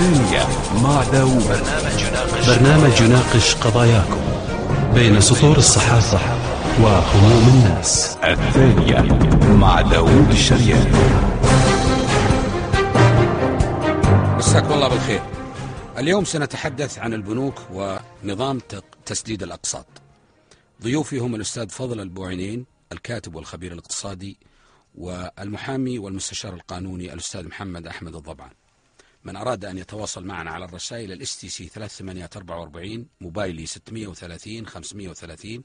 الثانية مع داوود. برنامج يناقش قضاياكم بين سطور الصحافة وهموم الناس. الثانية مع داوود الشريان. مساكم الله بالخير. اليوم سنتحدث عن البنوك ونظام تسديد الأقساط. ضيوفي هم الأستاذ فضل البوعينين الكاتب والخبير الاقتصادي والمحامي والمستشار القانوني الأستاذ محمد أحمد الضبعان. من أراد أن يتواصل معنا على الرسائل ال STC 3844 موبايلي 630 530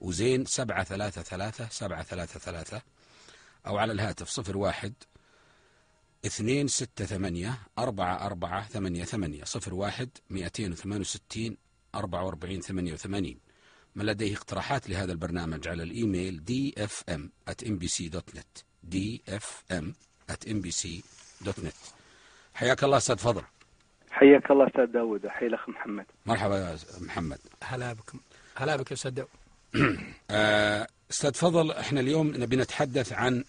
وزين 733 733 أو على الهاتف 01 اثنين ستة ثمانية أربعة أربعة ثمانية ثمانية صفر واحد مئتين وثمان وستين أربعة وأربعين ثمانية وثمانين. من لديه اقتراحات لهذا البرنامج على الإيميل dfm at mbc.net dfm at mbc.net حياك الله أستاذ فضل. حياك الله أستاذ داوود حي الأخ محمد. مرحبا يا محمد. هلا بكم. هلا بك يا أستاذ داود. آه، أستاذ فضل إحنا اليوم نبي نتحدث عن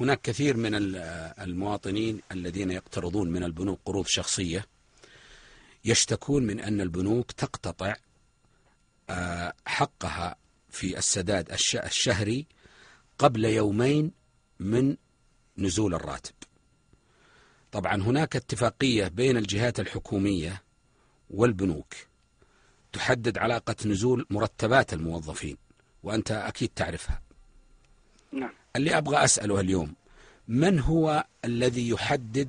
هناك كثير من ال- المواطنين الذين يقترضون من البنوك قروض شخصية يشتكون من أن البنوك تقتطع آه، حقها في السداد الش- الشهري قبل يومين من نزول الراتب. طبعا هناك اتفاقية بين الجهات الحكومية والبنوك تحدد علاقة نزول مرتبات الموظفين وأنت أكيد تعرفها. نعم. اللي أبغى أسأله اليوم من هو الذي يحدد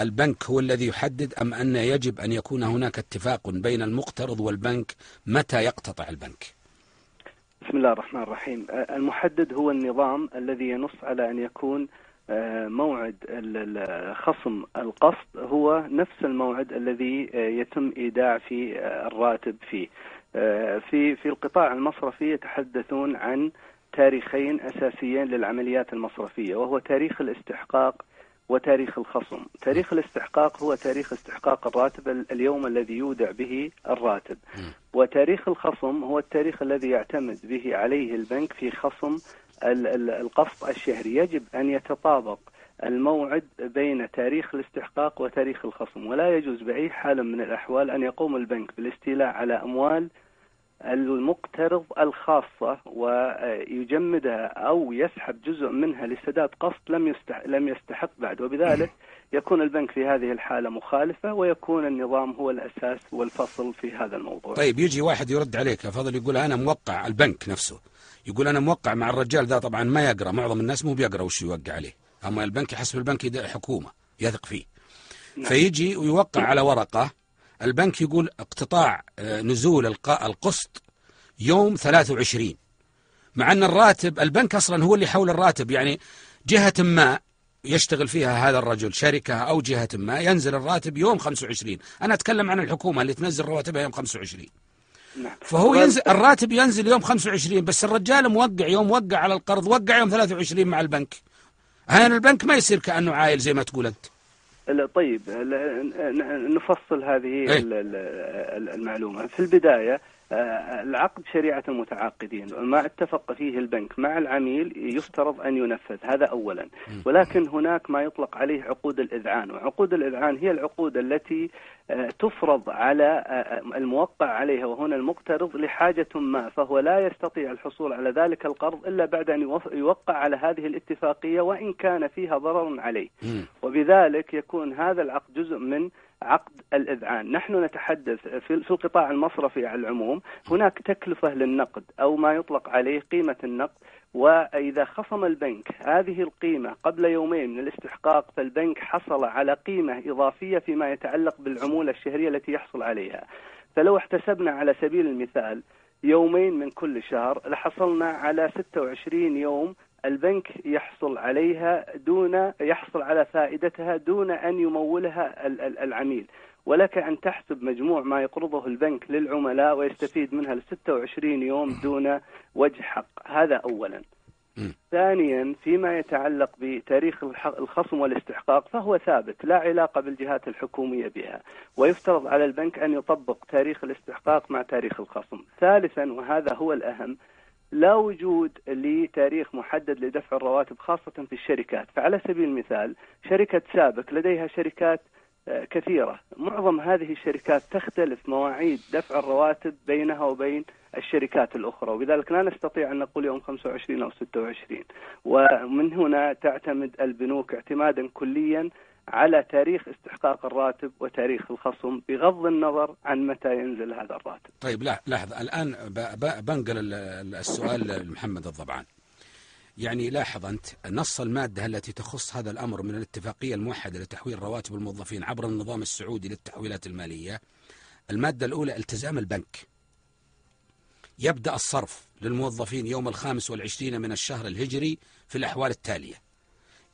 البنك هو الذي يحدد أم أن يجب أن يكون هناك اتفاق بين المقترض والبنك؟ متى يقتطع البنك؟ بسم الله الرحمن الرحيم. المحدد هو النظام الذي ينص على أن يكون موعد ال- ال- خصم القسط هو نفس الموعد الذي آه، يتم إيداع في آه، الراتب فيه. آه، في في القطاع المصرفي يتحدثون عن تاريخين أساسيين للعمليات المصرفية وهو تاريخ الاستحقاق وتاريخ الخصم. تاريخ الاستحقاق هو تاريخ استحقاق الراتب ال- اليوم الذي يودع به الراتب. وتاريخ الخصم هو التاريخ الذي يعتمد به عليه البنك في خصم القسط الشهري. يجب أن يتطابق الموعد بين تاريخ الاستحقاق وتاريخ الخصم ولا يجوز بأي حال من الأحوال أن يقوم البنك بالاستيلاء على أموال المقترض الخاصة ويجمدها أو يسحب جزء منها لسداد قسط لم يستحق, لم يستحق بعد. وبذلك يكون البنك في هذه الحالة مخالفة ويكون النظام هو الأساس والفصل في هذا الموضوع. طيب يجي واحد يرد عليك فضل يقول أنا موقع البنك نفسه. يقول أنا موقع مع الرجال ذا طبعا ما يقرأ معظم الناس مو بيقرأ وش يوقع عليه. أما البنك يحسب البنك حكومة يثق فيه. فيجي ويوقع على ورقة البنك يقول اقتطاع آه، نزول الق- القسط يوم 23 مع أن الراتب البنك أصلا هو اللي حول الراتب يعني جهة ما يشتغل فيها هذا الرجل شركة أو جهة ما ينزل الراتب يوم 25 أنا أتكلم عن الحكومة اللي تنزل رواتبها يوم 25 نعم. فهو ينزل الراتب ينزل يوم 25 بس الرجال موقع يوم وقع على القرض وقع يوم 23 مع البنك. هنا البنك ما يصير كأنه عايل زي ما تقول أنت. طيب نفصل هذه إيه. ال- ال- المعلومة في البداية العقد شريعة المتعاقدين ما اتفق فيه البنك مع العميل يفترض أن ينفذ هذا أولا. ولكن هناك ما يطلق عليه عقود الإذعان وعقود الإذعان هي العقود التي آه، تفرض على آه، الموقع عليها وهنا المقترض لحاجة ما فهو لا يستطيع الحصول على ذلك القرض إلا بعد أن يوقع على هذه الاتفاقية وإن كان فيها ضرر عليه. وبذلك يكون هذا العقد جزء من عقد الإذعان. نحن نتحدث في القطاع المصرفي على العموم. هناك تكلفة للنقد أو ما يطلق عليه قيمة النقد. وإذا خصم البنك هذه القيمة قبل يومين من الاستحقاق فالبنك حصل على قيمة إضافية فيما يتعلق بالعمولة الشهرية التي يحصل عليها. فلو احتسبنا على سبيل المثال يومين من كل شهر لحصلنا على 26 يوم البنك يحصل عليها دون يحصل على فائدتها دون أن يمولها ال- ال- العميل. ولك أن تحسب مجموع ما يقرضه البنك للعملاء ويستفيد منها ل 26 يوم دون وجه حق. هذا اولا. مم. ثانيا فيما يتعلق بتاريخ الخصم والاستحقاق فهو ثابت لا علاقة بالجهات الحكومية بها. ويفترض على البنك أن يطبق تاريخ الاستحقاق مع تاريخ الخصم. ثالثا وهذا هو الأهم لا وجود لتاريخ محدد لدفع الرواتب خاصة في الشركات. فعلى سبيل المثال شركة سابك لديها شركات آه، كثيرة. معظم هذه الشركات تختلف مواعيد دفع الرواتب بينها وبين الشركات الأخرى وبذلك لا نستطيع أن نقول يوم 25 أو 26 ومن هنا تعتمد البنوك اعتمادا كليا على تاريخ استحقاق الراتب وتاريخ الخصم بغض النظر عن متى ينزل هذا الراتب. طيب لا ب- بنقل ال- ال- السؤال لمحمد الضبعان. يعني لاحظ أنت نص المادة التي تخص هذا الأمر من الاتفاقية الموحدة لتحويل رواتب الموظفين عبر النظام السعودي للتحويلات المالية. المادة الأولى التزام البنك. يبدأ الصرف للموظفين يوم الخامس والعشرين من الشهر الهجري في الأحوال التالية.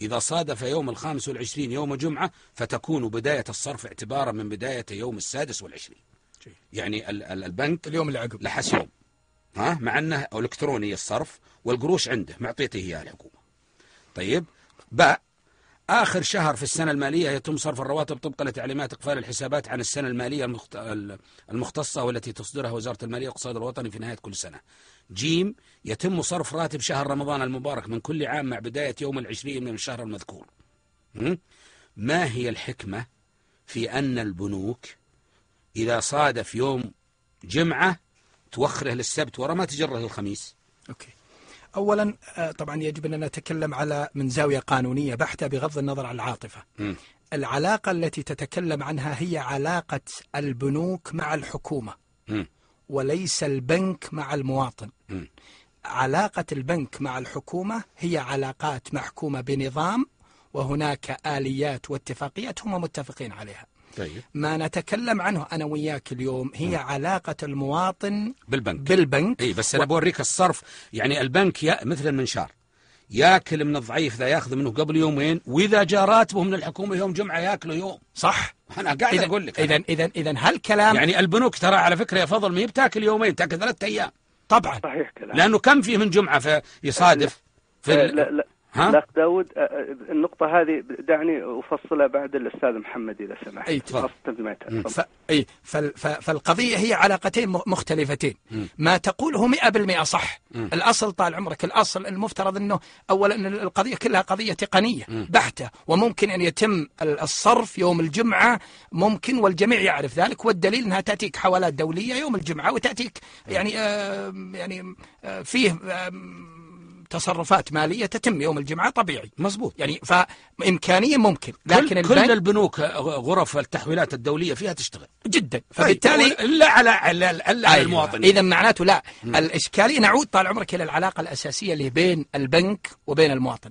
إذا صادف يوم الخامس والعشرين يوم جمعة فتكون بداية الصرف اعتبارا من بداية يوم السادس والعشرين. يعني ال- ال- البنك اليوم اللي عقب لحس يوم ها مع أنه إلكتروني الصرف والقروش عنده معطيته إياه الحكومة. طيب باء آخر شهر في السنة المالية يتم صرف الرواتب طبقا لتعليمات إقفال الحسابات عن السنة المالية المخت... المختصة والتي تصدرها وزارة المالية والاقتصاد الوطني في نهاية كل سنة. جيم يتم صرف راتب شهر رمضان المبارك من كل عام مع بداية يوم العشرين من الشهر المذكور. م? ما هي الحكمة في أن البنوك إذا صادف يوم جمعة توخره للسبت ورا ما تجره للخميس okay اولا آه، طبعا يجب ان نتكلم على من زاوية قانونية بحتة بغض النظر عن العاطفة مم. العلاقة التي تتكلم عنها هي علاقة البنوك مع الحكومة مم. وليس البنك مع المواطن. مم. علاقة البنك مع الحكومة هي علاقات محكومة بنظام وهناك آليات واتفاقيات هم متفقين عليها. طيب. ما نتكلم عنه أنا وياك اليوم هي علاقة المواطن بالبنك. بالبنك. اي بس أنا بوريك الصرف. يعني البنك يا مثل المنشار. ياكل من الضعيف ذا ياخذ منه قبل يومين وإذا جاء راتبه من الحكومة يوم جمعة ياكله يوم. صح. أنا قاعد أقول لك اذا. اذا إذا هالكلام يعني البنوك ترى على فكرة يا فضل ما هي بتاكل يومين تاكل ثلاثة أيام. طبعا. صحيح كلام لأنه كم فيه من جمعة فيصادف في آه، ال- لا لا ها؟ الأخ داود النقطة هذه دعني أفصلها بعد الأستاذ محمد إذا سمحت. أي، تفضل. ف... ف... فالقضية هي علاقتين م- مختلفتين. ما تقوله مئة بالمئة صح. الأصل طال عمرك الأصل المفترض أنه أولا أن القضية كلها قضية تقنية بحتة. وممكن أن يتم ال- الصرف يوم الجمعة ممكن والجميع يعرف ذلك. والدليل أنها تأتيك حوالات دولية يوم الجمعة وتأتيك يعني آه يعني آه فيه آه تصرفات مالية تتم يوم الجمعة طبيعي. مزبوط يعني فإمكانية ممكن لكن كل, كل البنوك غرف التحويلات الدولية فيها تشتغل. جدا. فبالتالي فبالتالي الا على الا على المواطن اذا معناته لا. الإشكالية نعود طال عمرك إلى العلاقة الأساسية اللي بين البنك وبين المواطن.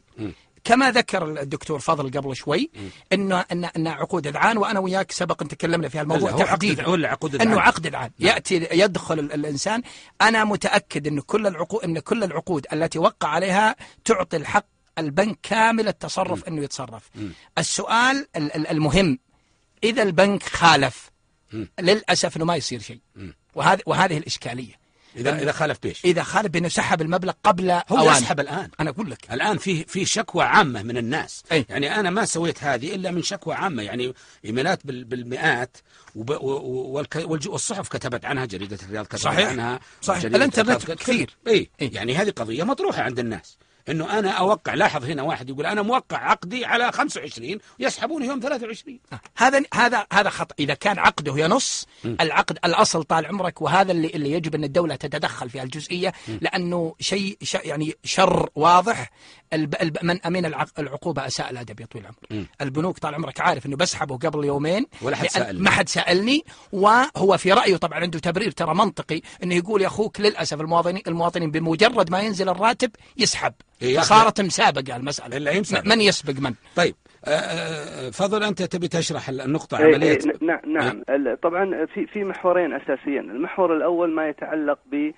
كما ذكر الدكتور فضل قبل شوي انه ان ان عقود اذعان وأنا وياك سبق إن تكلمنا في هالموضوع هو عقد تحديدا. ولا عقود إنه إذعان؟ عقد اذعان يأتي يدخل ال- الإنسان. أنا متأكد إن كل العقود إن كل العقود التي وقع عليها تعطي الحق البنك كامل التصرف إنه يتصرف. السؤال ال- ال- المهم إذا البنك خالف للأسف إنه ما يصير شيء. وهذه وهذه الإشكالية. اذا إذا خالف بيش إذا خالف بإنه سحب المبلغ قبل هو أوانه. يسحب الآن أنا أقول لك الآن في في شكوى عامة من الناس أي. يعني أنا ما سويت هذه إلا من شكوى عامة يعني إيميلات بال- بالمئات وب- والصحف كتبت عنها جريدة الرياض كتبت صحيح. عنها صحيح. الرياض كتبت- كثير. إي إي. يعني هذه قضية مطروحة عند الناس إنه أنا أوقع لاحظ هنا واحد يقول أنا موقع عقدي على 25 ويسحبون يوم 23 هذا هذا هذا خطأ. إذا كان عقده ينص العقد الأصل طال عمرك وهذا اللي اللي يجب أن الدولة تتدخل في الجزئية لأنه شيء ش يعني شر واضح. من أمين العق- العقوبة أساء الأدب يا طويل العمر. البنوك طال عمرك عارف إنه بسحبه قبل يومين ولا حد لأن سألني. ما حد سألني وهو في رأيه طبعا عنده تبرير ترى منطقي إنه يقول يا أخوك للأسف المواطنين المواطنين بمجرد ما ينزل الراتب يسحب. إيه يا أخي. فصارت مسابقه المسألة. إلا هي مسابقة. من يسبق من؟ طيب آه، آه، فضل أنت تبي تشرح النقطة إيه، عملية؟ إيه، نعم نعم ال- طبعا في في محورين أساسيين، المحور الأول ما يتعلق بعلاقه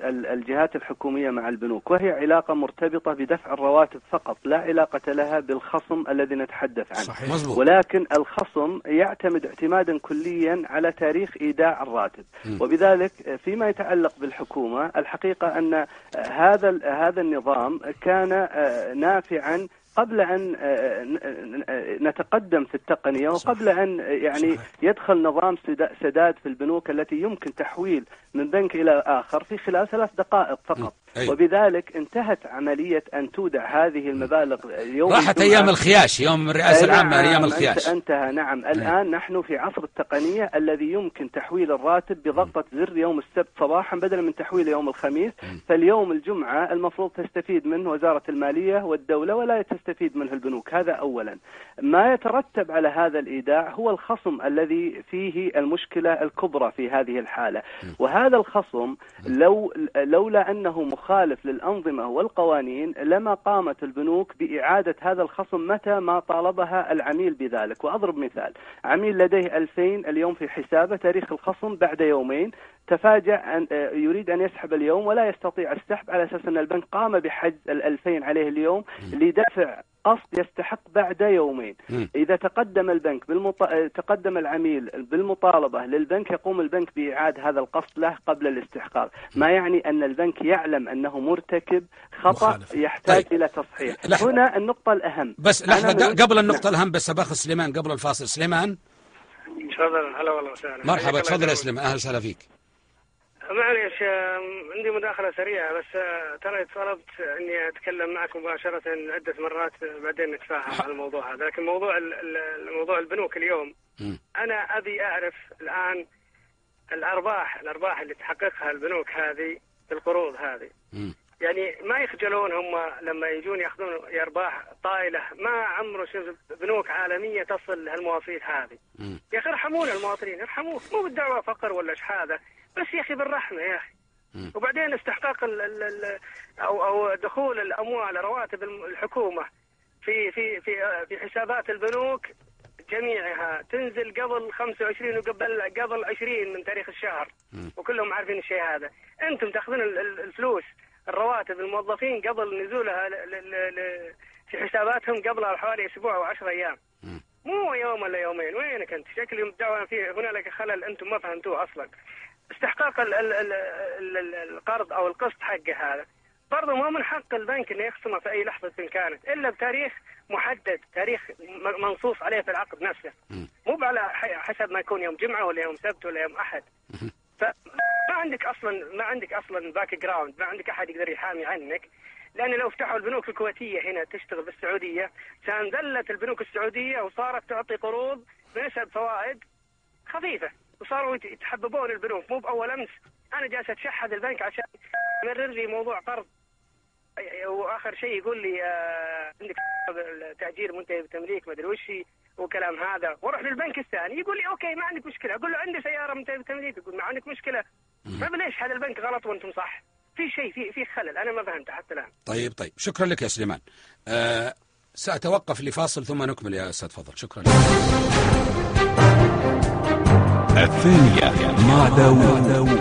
ال- الجهات الحكومية مع البنوك، وهي علاقة مرتبطة بدفع الرواتب فقط، لا علاقة لها بالخصم الذي نتحدث عنه. صحيح. مزبوط ولكن الخصم يعتمد اعتمادا كليا على تاريخ إيداع الراتب. وبذلك فيما يتعلق بالحكومة الحقيقة أن هذا هذا النظام كان آه، نافعا قبل أن آه، ن- ن- نتقدم في التقنية وقبل أن يعني. يدخل نظام سدا- سداد في البنوك التي يمكن تحويل من بنك إلى آخر في خلال ثلاث دقائق فقط. أي. وبذلك انتهت عملية أن تودع هذه المبالغ يوم راحت. أيام الخياش يوم الرئاسة أي العامة نعم، انت- الخياش. انتهى نعم. الآن نحن في عصر التقنية الذي يمكن تحويل الراتب بضغطة زر يوم السبت صباحا بدلا من تحويله يوم الخميس. فاليوم الجمعة المفروض تستفيد منه وزارة المالية والدولة ولا تستفيد منه البنوك. هذا أولا. ما يترتب على هذا الإيداع هو الخصم الذي فيه المشكلة الكبرى في هذه الحالة. وهذا الخصم لو لولا أنه مخالف للأنظمة والقوانين لما قامت البنوك بإعادة هذا الخصم متى ما طالبها العميل بذلك. وأضرب مثال عميل لديه 2000 اليوم في حسابه تاريخ الخصم بعد يومين تفاجأ أن آه، يريد أن يسحب اليوم ولا يستطيع السحب على أساس أن البنك قام بحجز ال 2000 عليه اليوم لدفع قسط يستحق بعد يومين. إذا تقدم البنك بالمط... آه، تقدم العميل بالمطالبة للبنك يقوم البنك بإعادة هذا القسط له قبل الاستحقاق ما يعني أن البنك يعلم أنه مرتكب خطأ مخالف. يحتاج طيب. إلى تصحيح لحظة. هنا النقطة الأهم بس أريد- ق- قبل النقطة نعم. الأهم بس باخذ سليمان قبل الفاصل سليمان تفضل هلا والله وسهلا مرحبا تفضل يا. سليمان أهلا وسهلا فيك معليش آم، عندي مداخلة سريعة بس آه، ترى طلبت إني أتكلم معك مباشرة عدة مرات بعدين نتفاهم على الموضوع هذا لكن موضوع موضوع البنوك اليوم. أنا أبي أعرف الآن الأرباح الأرباح اللي تحققها البنوك هذه بالقروض هذه. يعني ما يخجلون هم لما يجون يأخذون أرباح طائلة ما عمره شفت بنوك عالمية تصل لهالمواصيل هذه. يا أخي ارحمونا المواطنين ارحموه مو بالدعوة فقر ولا شحاذه بس يا أخي بالرحمة يا أخي. وبعدين استحقاق ال ال ال أو أو دخول الأموال رواتب الحكومة في في في في حسابات البنوك جميعها تنزل قبل 25 وقبل قبل 20 من تاريخ الشهر. وكلهم عارفين الشيء هذا. أنتم تأخذون ال- ال- الفلوس الرواتب الموظفين قبل نزولها في حساباتهم قبلها بحوالي أسبوع أو 10 أيام. مو يوم ولا يومين. وينك أنت؟ شكل الدعوة فيه هنالك خلل أنتم ما فهمتوه أصلا. استحقاق ال ال ال ال ال القرض أو القسط حقه هذا. برضه ما من حق البنك إنه يخصمه في أي لحظة كانت إلا بتاريخ محدد تاريخ منصوص عليه في العقد نفسه. مو على حسب ما يكون يوم جمعة ولا يوم سبت ولا يوم أحد. فما عندك أصلا ما عندك أصلا background ما عندك أحد يقدر يحامي عنك. لأن لو فتحوا البنوك الكويتية هنا تشتغل بالسعودية كان انذلت البنوك السعودية وصارت تعطي قروض بنسب فوائد خفيفة. وصاروا يت- يتحببون البنوك مو بأول أمس. أنا جالس أتشحذ البنك عشان يمرر لي موضوع قرض وآخر شيء يقول لي آه، عندك تاجير منتهي بالتمليك ما أدري وش وكلام هذا. وأروح للبنك الثاني. يقول لي أوكي ما عندك مشكلة. أقول له عندي سيارة منتهية بالتمليك. يقول ما عندك مشكلة. طيب ليش هذا البنك غلط وأنتم صح؟ في شيء في في خلل. أنا ما فهمته حتى الآن. طيب طيب. شكرا لك يا سليمان. آه سأتوقف لفاصل ثم نكمل يا أستاذ فضل. شكرا. لك الثانية مع داوود.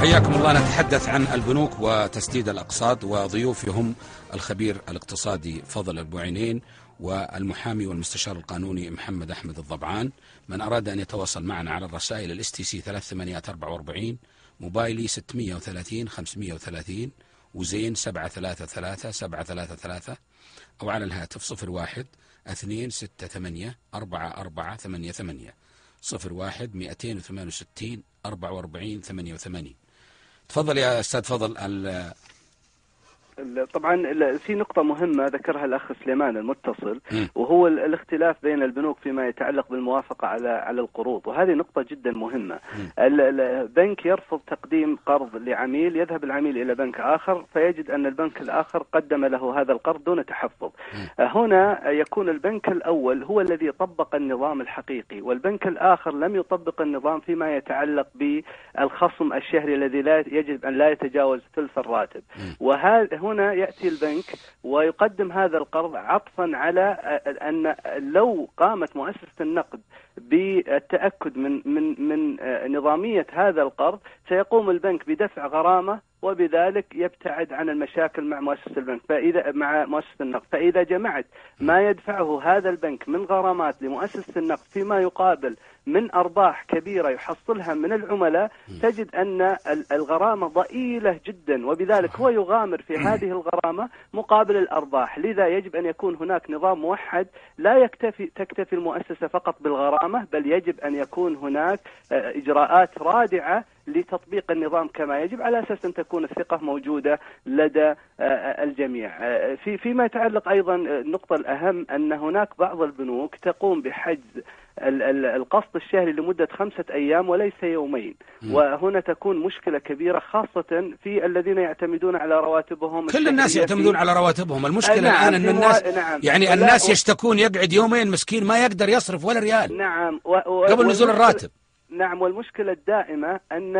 حياكم الله. نتحدث عن البنوك وتسديد الأقساط وضيوفي هم الخبير الاقتصادي فضل البوعينين والمحامي والمستشار القانوني محمد أحمد الضبعان. من أراد أن يتواصل معنا على الرسائل ال STC 3844 موبايلي 630 530 وزين 733 733 أو على الهاتف 01 268 4488 01 268 44 88 تفضل يا أستاذ فضل طبعا في نقطة مهمة ذكرها الأخ سليمان المتصل. وهو ال- الاختلاف بين البنوك فيما يتعلق بالموافقة على على القروض وهذه نقطة جدا مهمة. ال- ال- البنك يرفض تقديم قرض لعميل يذهب العميل إلى بنك آخر فيجد أن البنك الآخر قدم له هذا القرض دون تحفظ. هنا يكون البنك الأول هو الذي طبق النظام الحقيقي والبنك الآخر لم يطبق النظام فيما يتعلق بالخصم الشهري الذي لا يجب أن لا يتجاوز ثلث الراتب. وهذا هنا يأتي البنك ويقدم هذا القرض عطفا على أن لو قامت مؤسسة النقد بالتأكد من من من نظامية هذا القرض سيقوم البنك بدفع غرامة وبذلك يبتعد عن المشاكل مع مؤسسة البنك. فإذا مع مؤسسة النقد فإذا جمعت ما يدفعه هذا البنك من غرامات لمؤسسة النقد فيما يقابل من أرباح كبيرة يحصلها من العملاء تجد أن ال- الغرامة ضئيلة جدا. وبذلك هو يغامر في هذه الغرامة مقابل الأرباح. لذا يجب أن يكون هناك نظام موحد لا يكتفي تكتفي المؤسسة فقط بالغرامة بل يجب أن يكون هناك آه، إجراءات رادعة لتطبيق النظام كما يجب على أساس أن تكون الثقة موجودة لدى آه، الجميع. آه، في فيما يتعلق أيضا آه، النقطة الأهم أن هناك بعض البنوك تقوم بحجز ال- ال- القسط الشهري لمدة خمسة أيام وليس يومين. وهنا تكون مشكلة كبيرة خاصة في الذين يعتمدون على رواتبهم كل الناس يعتمدون على رواتبهم. المشكلة آه، نعم، الآن أن الناس نعم. يعني الناس يشتكون يقعد يومين مسكين ما يقدر يصرف ولا ريال. نعم و... و... قبل نزول الراتب. نعم والمشكلة الدائمة أن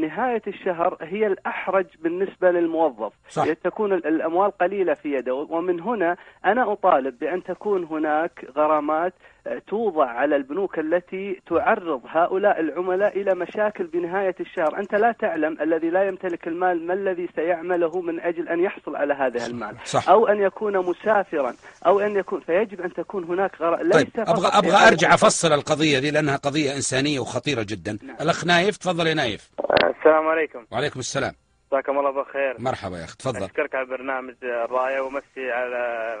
نهاية الشهر هي الأحرج بالنسبة للموظف صح. تكون ال- الأموال قليلة في يده ومن هنا أنا أطالب بأن تكون هناك غرامات آه، توضع على البنوك التي تعرض هؤلاء العملاء إلى مشاكل بنهاية الشهر. أنت لا تعلم الذي لا يمتلك المال ما الذي سيعمله من أجل أن يحصل على هذا المال. صح. أو أن يكون مسافرا أو أن يكون فيجب أن تكون هناك غرامات طيب أبغى أبغى أرجع أفصل القضية دي لأنها قضية إنسانية وخطيرة جدا. نعم. الأخ نايف تفضل يا نايف. السلام عليكم. وعليكم السلام. جزاكم الله بالخير. مرحبا يا أخي تفضل. أشكرك على برنامج الرايه ومسي على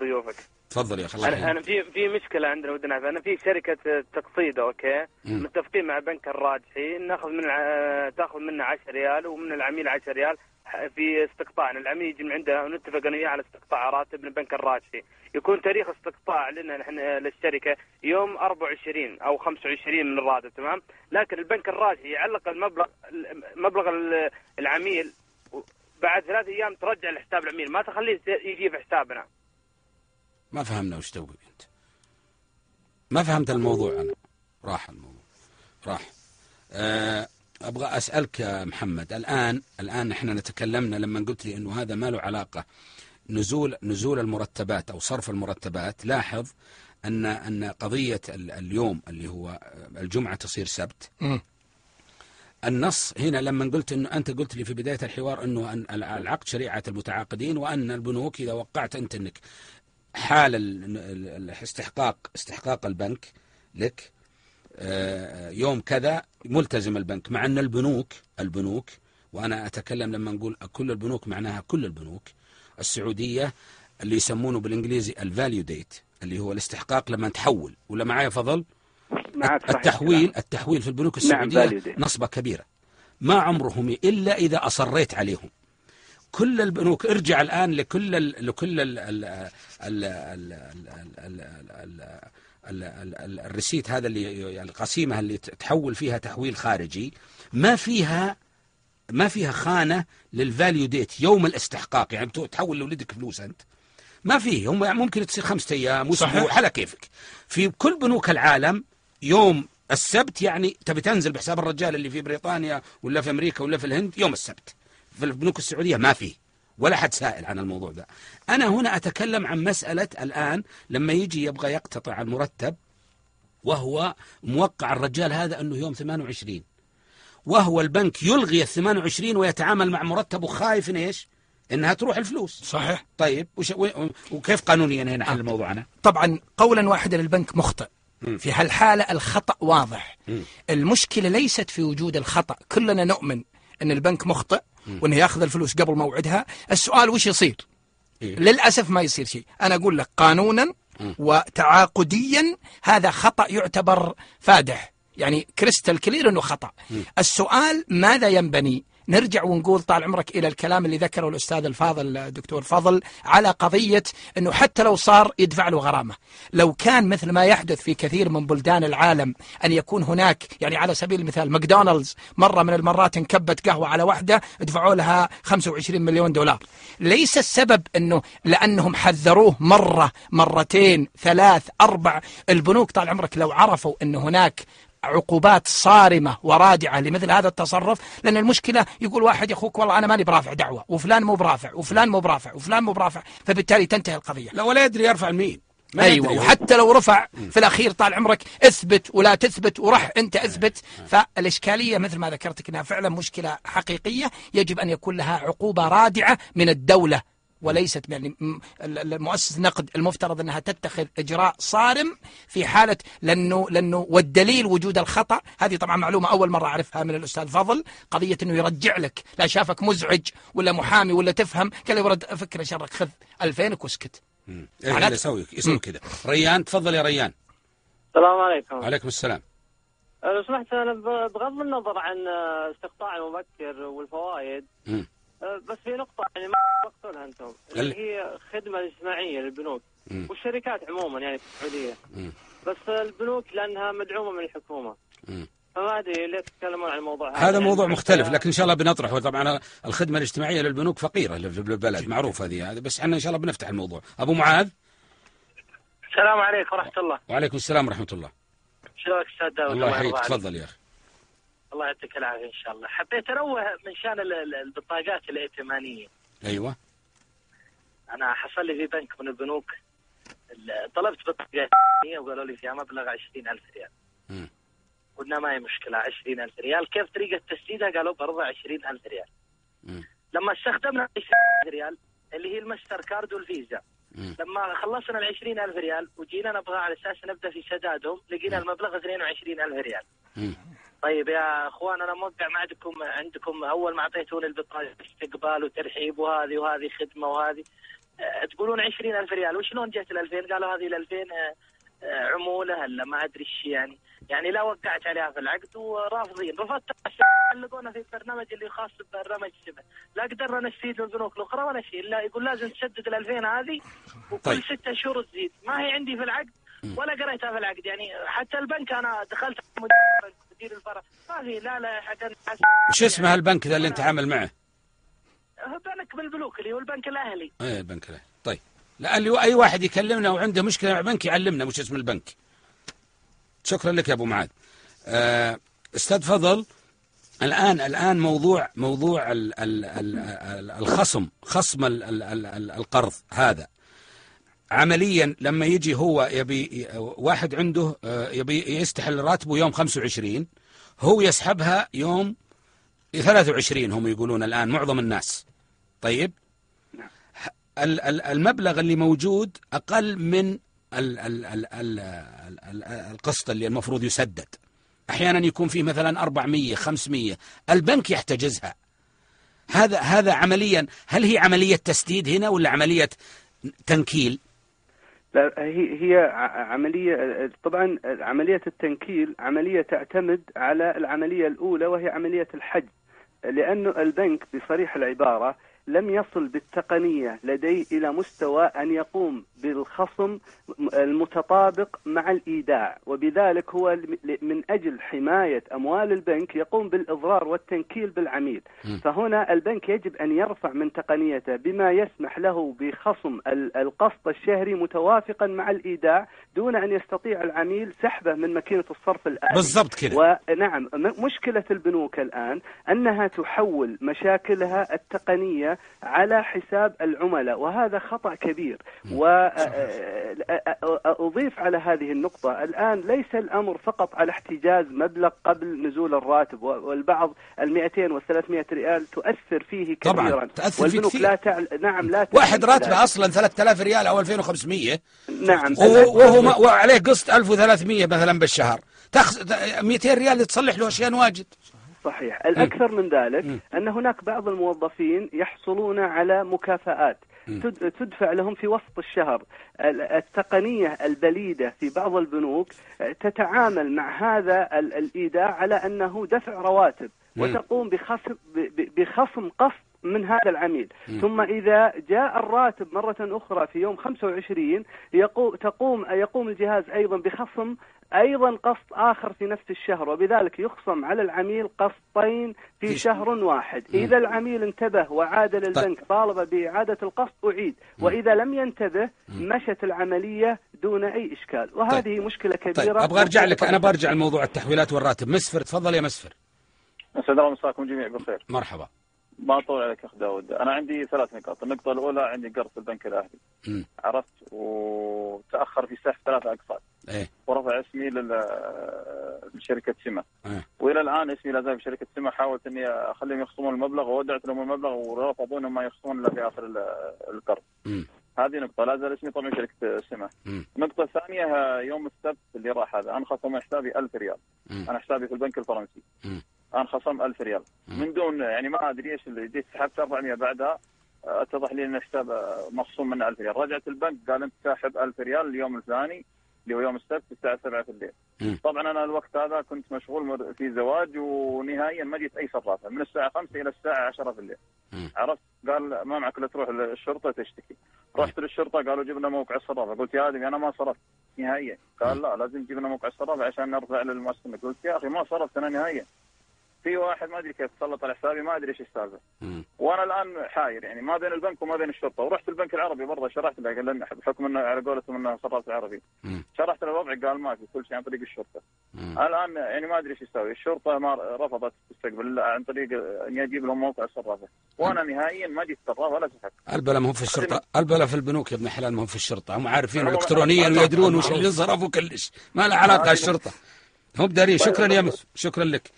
ضيوفك. تفضل يا الله أنا في في مشكلة عندنا ودنا أنا في شركة تقسيط أوكي؟ مم. متفقين مع البنك الراجحي ناخذ من تاخذ منا 10 ريال ومن العميل 10 ريال. في استقطاع العميل يجي من عندنا ونتفق أنا وياه على استقطاع راتب من البنك الراجحي يكون تاريخ استقطاع لنا نحن للشركة يوم 24 أو 25 من الراتب تمام؟ لكن البنك الراجحي يعلق المبلغ مبلغ ال- العميل بعد ثلاث أيام ترجع لحساب العميل ما تخليه يجي في حسابنا. ما فهمنا وش تبغي أنت. ما فهمت الموضوع أنا. راح الموضوع. راح. أه أبغى أسألك يا محمد الآن الآن إحنا نتكلمنا لما قلت لي إنه هذا ما له علاقة نزول نزول المرتبات أو صرف المرتبات لاحظ أن قضية ال- اليوم اللي هو الجمعة تصير سبت. النص هنا لما قلت إنه أنت قلت لي في بداية الحوار إنه أن العقد شريعة المتعاقدين وأن البنوك إذا وقعت أنت إنك حال ال- ال- الاستحقاق استحقاق البنك لك آه، يوم كذا ملتزم البنك مع أن البنوك البنوك وأنا أتكلم لما نقول كل البنوك معناها كل البنوك السعودية اللي يسمونه بالإنجليزي ال value date اللي هو الاستحقاق لما تحول ولا معايا فضل؟ معك التحويل التحويل في البنوك السعودية نصبة كبيرة. ما عمرهم إلا إذا أصريت عليهم. كل البنوك ارجع الآن لكل الـ لكل ال ال ال ال ال ال receipt هذا اللي القسيمة اللي تحول فيها تحويل خارجي. ما فيها ما فيها خانة للفاليو ديت يوم الاستحقاق. يعني تحول لولدك فلوس أنت. ما فيه. هم ممكن تصير خمسة أيام أسبوع صحيح. على كيفك. في كل بنوك العالم يوم السبت يعني تبي تنزل بحساب الرجال اللي في بريطانيا ولا في أمريكا ولا في الهند يوم السبت. في البنوك السعودية ما فيه. ولا حد سائل عن الموضوع ده. أنا هنا أتكلم عن مسألة الآن لما يجي يبغى يقتطع المرتب وهو موقع الرجال هذا أنه يوم 28 وهو البنك يلغي ال 28 ويتعامل مع مرتبه خايف إن إيش؟ إنها تروح الفلوس. صحيح. طيب وش وكيف قانونيا هنا حل الموضوع أنا؟ طبعا قولا واحدا البنك مخطئ. في هالحالة الخطأ واضح. المشكلة ليست في وجود الخطأ. كلنا نؤمن أن البنك مخطئ. وأنه يأخذ الفلوس قبل موعدها. السؤال وش يصير؟ إيه؟ للأسف ما يصير شيء. أنا أقول لك قانونا وتعاقديا هذا خطأ يعتبر فادح. يعني crystal clear أنه خطأ. السؤال ماذا ينبني؟ نرجع ونقول طال عمرك إلى الكلام اللي ذكره الأستاذ الفاضل الدكتور فضل على قضية أنه حتى لو صار يدفع له غرامة. لو كان مثل ما يحدث في كثير من بلدان العالم أن يكون هناك يعني على سبيل المثال ماكدونالدز مرة من المرات انكبت قهوة على واحدة دفعوا لها 25 مليون دولار. ليس السبب أنه لأنهم حذروه مرة مرتين ثلاث أربع. البنوك طال عمرك لو عرفوا أن هناك عقوبات صارمة ورادعة لمثل هذا التصرف لأن المشكلة يقول واحد يا أخوك والله أنا ماني برافع دعوة وفلان مو برافع وفلان مو برافع وفلان مو برافع. فبالتالي تنتهي القضية. لا ولا يدري يرفع لمين ما أيوه. وحتى لو رفع في الأخير طال عمرك اثبت ولا تثبت ورح أنت اثبت. فالإشكالية مثل ما ذكرتك إنها فعلا مشكلة حقيقية يجب أن يكون لها عقوبة رادعة من الدولة وليست يعني م- ال- ال- المؤسسة نقد المفترض أنها تتخذ إجراء صارم في حالة لأنه لأنه والدليل وجود الخطأ. هذه طبعا معلومة أول مرة أعرفها من الأستاذ فضل. قضية إنه يرجع لك. لا شافك مزعج ولا محامي ولا تفهم. قال ورد فكرة شرك. خذ 2000 واسكت. إيه يسوي يسوي كذا. ريان تفضل يا ريان. السلام عليكم. عليكم السلام. لو سمحت أنا بغض النظر عن آه، استقطاع المبكر والفوائد. مم. آه، بس في نقطة يعني ما وقتوا أنتم. اللي- اللي هي خدمة اجتماعية للبنوك مم. والشركات عموما يعني في السعودية. بس البنوك لأنها مدعومة من الحكومة. مم. فما أدري ليه تتكلمون عن الموضوع هذا. هذا يعني موضوع مختلف لكن إن شاء الله بنطرحه طبعا الخدمة الاجتماعية للبنوك فقيرة في البلد معروف هذه. هذا بس إحنا إن شاء الله بنفتح الموضوع. أبو معاذ؟ السلام عليكم ورحمة الله. وعليكم السلام ورحمة الله. شلونك أستاذ داود الله يحييك. تفضل يا أخي. الله يعطيك العافية إن شاء الله. حبيت انوه من شان ال- ال- البطاقات الائتمانية. أيوه. أنا حصل لي في بنك من البنوك ال- طلبت بطاقة ائتمانيه وقالوا لي فيها مبلغ 20000 ريال. مم. قلنا ما هي مشكلة 20000 ريال. كيف طريقة تسديدها؟ قالوا برضه 20000 ريال. مم. لما استخدمنا 20000 ريال اللي هي الماستر كارد والفيزا. لما خلصنا ال 20000 ريال وجينا نبغى على أساس نبدأ في سدادهم لقينا المبلغ 22000 ريال. طيب يا أخوان أنا موقع ما عندكم عندكم أول ما أعطيتوني البطاقة استقبال وترحيب وهذه وهذه خدمة وهذه أه، تقولون 20000 ريال. وشلون جت ال 2000 قالوا هذه ال 2000 أه، أه، عمولة هلا ما أدري إيش يعني. يعني لا وقعت عليها في العقد ورافضين. رفضت علقونا في البرنامج اللي خاص ببرنامج سبع لا قدرنا نستفيد من البنوك الأخرى ولا شيء الا يقول لازم تسدد ال 2000 هذه وكل طيب. ستة شهور تزيد. ما هي عندي في العقد ولا قريتها في العقد. يعني حتى البنك أنا دخلت مدير الفرع ما في لا لا حتى وش اسم هالبنك ذا اللي انت عامل معه؟ هو بنك بالبنوك اللي هو البنك الأهلي. إيه البنك له طيب. لا اللي أي واحد يكلمنا وعنده مشكلة مع بنك يعلمنا وش اسم البنك. شكرا لك يا أبو معاذ. آه، أستاذ فضل الان الآن موضوع موضوع ال ال ال ال الخصم خصم ال ال ال ال القرض هذا. عمليا لما يجي هو يبي واحد عنده آه، يبي يستحل راتبه يوم 25 هو يسحبها يوم 23 هم يقولون الآن معظم الناس. طيب؟ ال- المبلغ اللي موجود أقل من ال- ال- ال- ال- ال- ال- القسط اللي المفروض يسدد. أحيانا يكون فيه مثلا 400 500 البنك يحتجزها. هذا هذا عمليا هل هي عملية تسديد هنا ولا عملية تنكيل؟ لا هي هي عملية طبعا عملية التنكيل عملية تعتمد على العملية الأولى وهي عملية الحجز لأنه البنك بصريح العبارة لم يصل بالتقنية لديه إلى مستوى أن يقوم بالخصم المتطابق مع الإيداع. وبذلك هو من أجل حماية أموال البنك يقوم بالإضرار والتنكيل بالعميل. فهنا البنك يجب أن يرفع من تقنيته بما يسمح له بخصم ال- القسط الشهري متوافقا مع الإيداع دون أن يستطيع العميل سحبه من ماكينة الصرف الآلي بالضبط كذا ونعم مشكلة البنوك الآن أنها تحول مشاكلها التقنية على حساب العملاء وهذا خطأ كبير. وأضيف على هذه النقطة الآن ليس الأمر فقط على احتجاز مبلغ قبل نزول الراتب والبعض ال 200 وال 300 ريال تؤثر فيه طبعاً، كثيرا تأثر فيه كثير. لا تعل... نعم لا واحد تعلم راتبه. أصلا 3000 ريال أو 2500 نعم وهو ما- وعليه قسط 1300 مثلا بالشهر. تخس 200 ريال تصلح له اشياء واجد. صحيح. الأكثر من ذلك أن هناك بعض الموظفين يحصلون على مكافآت تد- تدفع لهم في وسط الشهر. ال- التقنية البليدة في بعض البنوك تتعامل مع هذا ال- الإيداع على أنه دفع رواتب وتقوم بخصم بخصم قسط من هذا العميل. ثم إذا جاء الراتب مرة أخرى في يوم 25 يقوم تقوم يقوم الجهاز أيضا بخصم أيضا قسط آخر في نفس الشهر وبذلك يخصم على العميل قسطين في في- شهر واحد. إذا العميل انتبه وعاد للبنك طالب بإعادة القسط أعيد. وإذا لم ينتبه مشت العملية دون أي إشكال. وهذه مشكلة كبيرة. طيب أبغى أرجع لك أنا برجع لموضوع التحويلات والراتب. مسفر تفضل يا مسفر. الله مساكم جميع بخير. مرحبا. ما أطول عليك أخ داود أنا عندي ثلاث نقاط النقطة الأولى عندي قرض في البنك الأهلي مم. عرفت وتأخر في سحب ثلاثة أقساط إيه ورفع اسمي لشركة سمه إيه. وإلى الآن اسمي لا زال في شركة سمه حاولت إني أخليهم يخصمون المبلغ وودعت لهم المبلغ ورفضوا انهم ما يخصمون الا في آخر ال- القرض. هذه نقطة لا زال اسمي طبعا شركة سمة. النقطة الثانية يوم السبت اللي راح هذا أنا خصم حسابي 1000 ريال. مم. أنا حسابي في البنك الفرنسي. مم. أنا خصم 1000 ريال. من دون يعني ما أدري إيش اللي جيت سحبت 400 بعدها آه، اتضح لي ان الحساب مخصوم منه 1000 ريال، رجعت البنك قال أنت ساحب 1000 ريال اليوم الفلاني اللي هو يوم السبت الساعة 7 في الليل. طبعا أنا الوقت هذا كنت مشغول في زواج ونهائيا ما جيت أي صرافه من الساعة 5 إلى الساعة 10 في الليل. عرفت؟ قال ما معك الا تروح للشرطة تشتكي. رحت للشرطة قالوا جيب لنا موقع الصرافة. قلت يا آدمي أنا ما صرفت نهائيا. قال لا لازم تجيب لنا موقع الصرافة عشان نرفع للمؤسسة. قلت يا أخي ما صرفت أنا نهائيا. في واحد ما أدري كيف سلط على حسابي ما أدري إيش السالفة. وأنا الآن حاير يعني ما بين البنك وما بين الشرطة. ورحت البنك العربي برضه شرحت له قال لنا بحكم إنه على قولتهم إنه صراف العربي مم. شرحت له الوضع قال ما في كل شيء عن طريق الشرطة. الآن يعني ما أدري إيش يسوي. الشرطة ما رفضت تستقبل عن طريق إني أجيب لهم موقع الصرافه وأنا نهائيا ما جيت صراف ولا سحبت البلا ما هو في الشرطة. البلا في البنوك يا ابن حلال ما هو في الشرطة. هم عارفين الكترونيا ويدرون وش. اللي صرف وكلش ما له علاقة هذه- الشرطة هم دارين شكرا يا شكرا لك.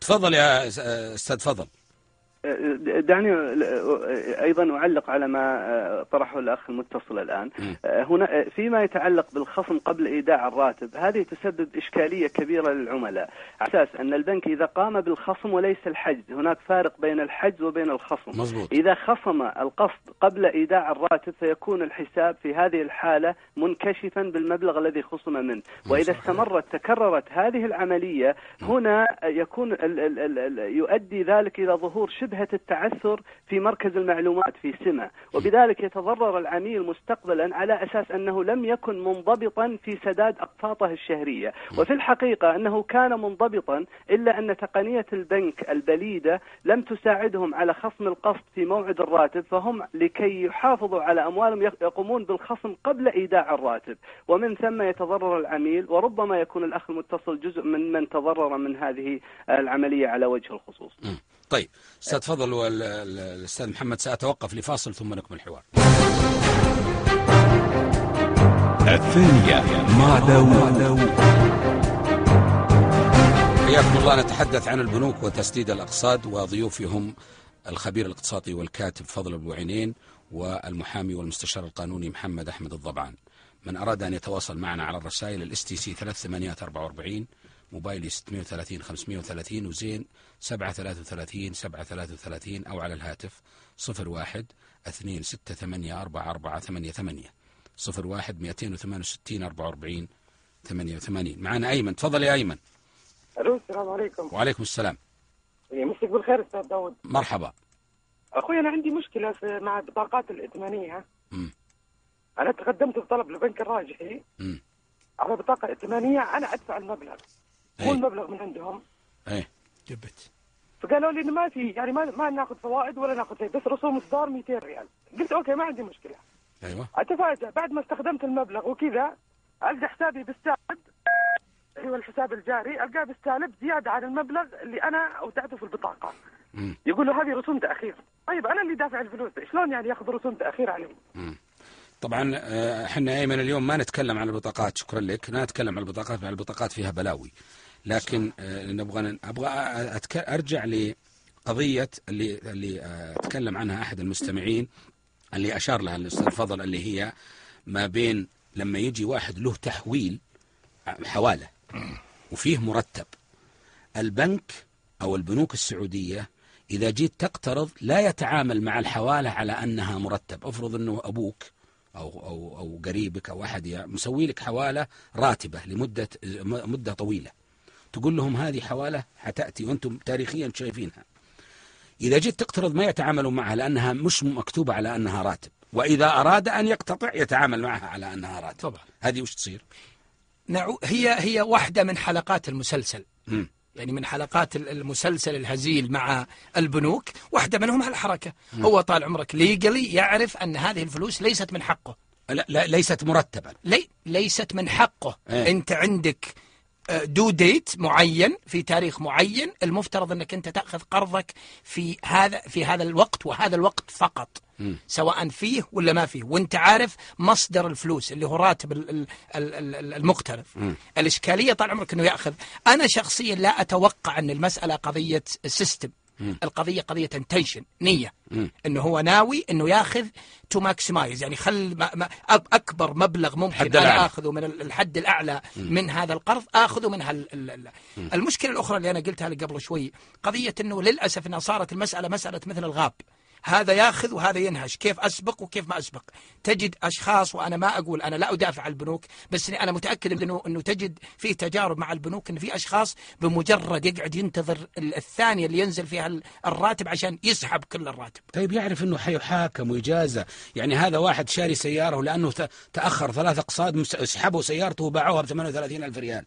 تفضل يا آه، أستاذ فضل دعني أيضا أعلق على ما طرحه الأخ المتصل الآن. هنا فيما يتعلق بالخصم قبل إيداع الراتب هذه تسبب إشكالية كبيرة للعملاء. على أساس أن البنك إذا قام بالخصم وليس الحجز هناك فارق بين الحجز وبين الخصم. مزبوط إذا خصم القسط قبل إيداع الراتب فيكون الحساب في هذه الحالة منكشفا بالمبلغ الذي خصم منه. وإذا استمرت تكررت هذه العملية هنا يكون ال ال ال ال يؤدي ذلك إلى ظهور شبهة التعثر في مركز المعلومات في سمة. وبذلك يتضرر العميل مستقبلا على أساس أنه لم يكن منضبطا في سداد أقساطه الشهرية. وفي الحقيقة أنه كان منضبطا إلا أن تقنية البنك البليدة لم تساعدهم على خصم القسط في موعد الراتب فهم لكي يحافظوا على أموالهم يق- يقومون بالخصم قبل إيداع الراتب. ومن ثم يتضرر العميل وربما يكون الأخ المتصل جزء من من تضرر من هذه العملية على وجه الخصوص. مم. طيب أستاذ فضل والاستاذ محمد سأتوقف لفاصل ثم نكمل الحوار. الثانية مع داوود. حياكم الله نتحدث عن البنوك وتسديد الأقساط وضيوفي هم الخبير الاقتصادي والكاتب فضل البوعينين والمحامي والمستشار القانوني محمد أحمد الضبعان. من أراد أن يتواصل معنا على الرسائل ال STC 3844 موبايلي 630 530 وزين 733 733 أو على الهاتف 01 268 4488 01 268 44 88 معنا أيمن. تفضل يا أيمن. ألو السلام عليكم. وعليكم السلام. يمسك بالخير أستاذ داود مرحبا. أخوي أنا عندي مشكلة في مع البطاقات الائتمانية. مم. أنا تقدمت بطلب للبنك الراجحي. على بطاقة ائتمانيه أنا أدفع المبلغ. مو أي. المبلغ من عندهم. إيه. جبت. فقالوا لي إنه ما في يعني ما ما ناخذ فوائد ولا ناخذ شيء بس رسوم إصدار 200 ريال. قلت okay ما عندي مشكلة. أيوه. اتفاجأ بعد ما استخدمت المبلغ وكذا ألقى حسابي بالسالب اللي هو الحساب الجاري ألقاه بالسالب زيادة عن المبلغ اللي أنا أودعته في البطاقة. مم. يقول له هذه رسوم تأخير. طيب أنا اللي دافع الفلوس شلون يعني ياخذ رسوم تأخير علي؟ طبعا آه، إحنا إيمن اليوم ما نتكلم عن البطاقات شكرا لك. لا نتكلم عن البطاقات البطاقات فيها بلاوي. لكن آه، نبغى أبغى أتك... أرجع لقضية اللي اللي آه، تكلم عنها أحد المستمعين اللي أشار لها الأستاذ فضل اللي هي ما بين لما يجي واحد له تحويل حوالة وفيه مرتب. البنك أو البنوك السعودية إذا جيت تقترض لا يتعامل مع الحوالة على أنها مرتب. افرض أنه أبوك أو أو أو قريبك أو أحد مسوي لك حوالة راتبة لمدة مدة طويلة. تقول لهم هذه حوالة حتأتي وأنتم تاريخيا شايفينها. إذا جيت تقترض ما يتعاملون معها لأنها مش مكتوبة على أنها راتب. وإذا أراد أن يقتطع يتعامل معها على أنها راتب. طبعا. هذه وش تصير؟ نعو هي هي واحدة من حلقات المسلسل. مم. يعني من حلقات ال- المسلسل الهزيل مع البنوك. واحدة منهم هالحركة هو طال عمرك ليجلي يعرف أن هذه الفلوس ليست من حقه. لا, لا ليست مرتبا لي ليست من حقه. إيه. أنت عندك due date معين في تاريخ معين المفترض إنك أنت تأخذ قرضك في هذا في هذا الوقت وهذا الوقت فقط. سواء فيه ولا ما فيه وأنت عارف مصدر الفلوس اللي هو راتب ال- ال- ال- ال- المقترض. الإشكالية طال عمرك إنه يأخذ أنا شخصيا لا أتوقع أن المسألة قضية system مم. القضية قضية intention نية مم. إنه هو ناوي إنه ياخذ to maximize يعني خل ما ما أكبر مبلغ ممكن الأعلى. آخذه من ال- الحد الأعلى من هذا القرض آخذه من هال ال- ال- المشكلة الأخرى اللي أنا قلتها لك قبل شوي قضية إنه للأسف إنها صارت المسألة مسألة مثل الغاب هذا ياخذ وهذا ينهش. كيف أسبق وكيف ما أسبق. تجد أشخاص وأنا ما أقول أنا لا أدافع عن البنوك بس أنا متأكد أنه, أنه تجد فيه تجارب مع البنوك أن في أشخاص بمجرد يقعد ينتظر ال- الثانية اللي ينزل فيها ال- الراتب عشان يسحب كل الراتب. طيب يعرف إنه حيحاكم ويجازى يعني هذا واحد شاري سيارة لأنه ت- تأخر ثلاث أقساط مس- سحبوا سيارته وباعوها ب 38 ألف ريال.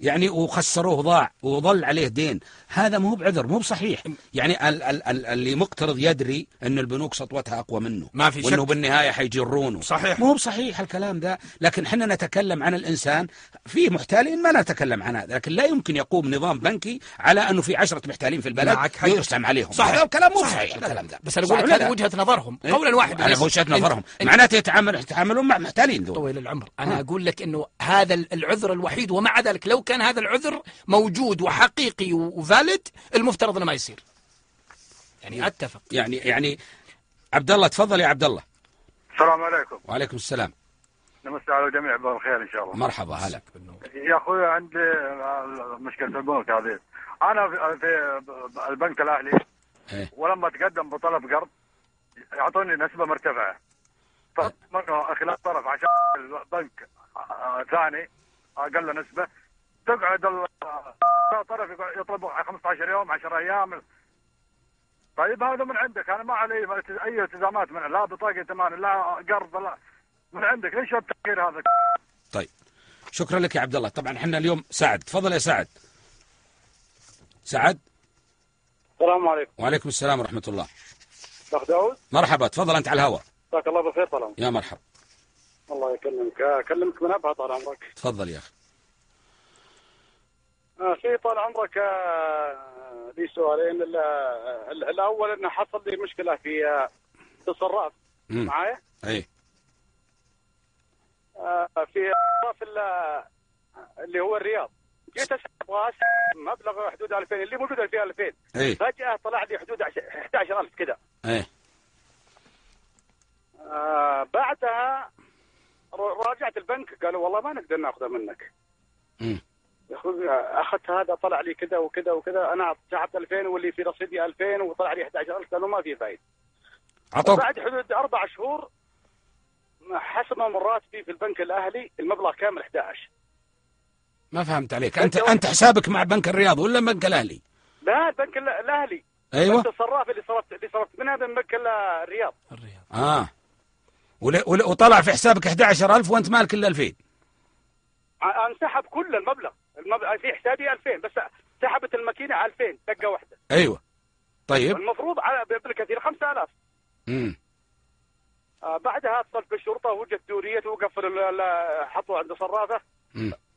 يعني وخسروه ضاع وظل عليه دين هذا مو بعذر مو بصحيح يعني ال ال ال اللي مقترض يدري إن البنوك سطوتها أقوى منه ما في وإنه شك. بالنهاية حيجرونه صحيح. مو بصحيح الكلام ده لكن إحنا نتكلم عن الإنسان في محتالين ما نتكلم عن هذا لكن لا يمكن يقوم نظام بنكي على أنه في عشرة محتالين في البلد. يرسم عليهم صحيح. الكلام مو صحيح. صحيح لا، لا. الكلام ده بس أنا صح أقول لك هذه؟ وجهة نظرهم إيه؟ قولا واحدا على أنت- نظرهم معناته يتعامل يتعاملون مع محتالين دول طويل العمر أنا أقول لك أنه هذا العذر الوحيد ومع ذلك لو كان هذا العذر موجود وحقيقي وفالid المفترض أنه ما يصير. يعني أتفق. يعني يعني عبد الله تفضل يا عبد الله. السلام عليكم. وعليكم السلام. نمسي على الجميع بالخير إن شاء الله. مرحبا هلا يا أخوي عندي مشكلة البنوك هذه. أنا في- في البنك الأهلي. إيه. ولما اتقدم بطلب قرض يعطوني نسبة مرتفعة. فمنه خلال طرف عشان البنك ثاني أقل نسبة. تقعد ال- طرف يقعد- يطلب 15 يوم 10 أيام. طيب هذا من عندك. أنا ما علي أي التزامات من لا بطاقة ائتمان لا قرض لا. من عندك. ليش التاخير هذا؟ طيب. شكرا لك يا عبد الله. طبعا إحنا اليوم سعد. تفضل يا سعد. سعد؟ السلام عليكم. وعليكم السلام ورحمة الله. أخ داود؟ مرحبا. تفضل أنت على الهواء. جزاك الله بالخير طال يا مرحبا. الله يكلمك أكلمك من أبها طال عمرك. تفضل يا آه، في طال عمرك آه، لي سؤالين. ال- ال- الأول إنه حصل لي مشكلة في آه، في الصراف مم. معايا؟ أي. آه، في الصراف ال- اللي هو الرياض. جيت أبغى مبلغ حدود 2000 اللي موجوده فيها 2000 أي. فجأة طلع لي حدود 11000 كذا آه، بعدها راجعت البنك قالوا والله ما نقدر ناخذها منك. يا أخوي أخذت هذا طلع لي كذا وكذا وكذا أنا سحبت 2000 واللي في رصيدي 2000 وطلع لي 11000 قالوا ما في فايدة. عطوك بعد حدود أربع شهور حسموا من راتبي في البنك الأهلي المبلغ كامل 11 ما فهمت عليك. أنت أنت حسابك مع بنك الرياض ولا بنك الأهلي؟ لا البنك ال- الأهلي. أيوة. بس الصراف اللي صرفت اللي صرفت منها من بنك ال- الرياض. الرياض. آه. ول- وطلع في حسابك 11000 وأنت مالك إلا 2000 ع- أنسحب كل المبلغ. المبلغ في حسابي 2000 بس سحبت الماكينة 2000 دقة واحدة. أيوة. طيب. المفروض على بالكثير 5000 مم. آه بعدها اتصلت بالشرطة توقف ال- ال- حطوا عند صرافة.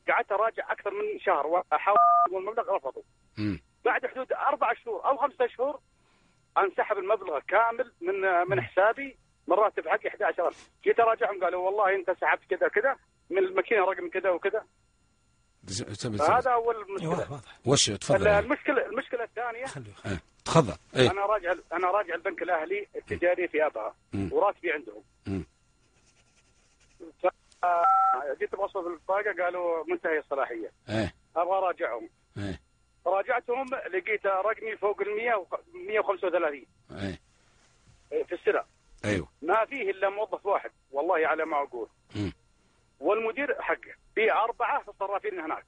قعدت أراجع أكثر من شهر وأحاول والمبلغ رفضوا. بعد حدود أربع شهور أو خمسة شهور انسحب المبلغ كامل من من حسابي من راتب حقي 11000 جيت أراجعهم قالوا والله أنت سحبت كذا كذا من الماكينة رقم كذا وكذا. فهذا أول إيه، مشكله واضح واضح. وش تفضل؟ أخي. المشكلة المشكلة الثانية خليه إيه. تفضل. إيه. أنا راجع أنا راجع البنك الأهلي التجاري في أبها. وراتبي عندهم. مم. ف- جيت بوصل البطاقه قالوا منتهي الصلاحية. إيه. أبغى أراجعهم. إيه. راجعتهم لقيت رقمي فوق ال 100 و 135 إيه. في السنة. أيوة. ما فيه إلا موظف واحد والله على ما أقول. مم. والمدير حقه في أربعة صرافين هناك.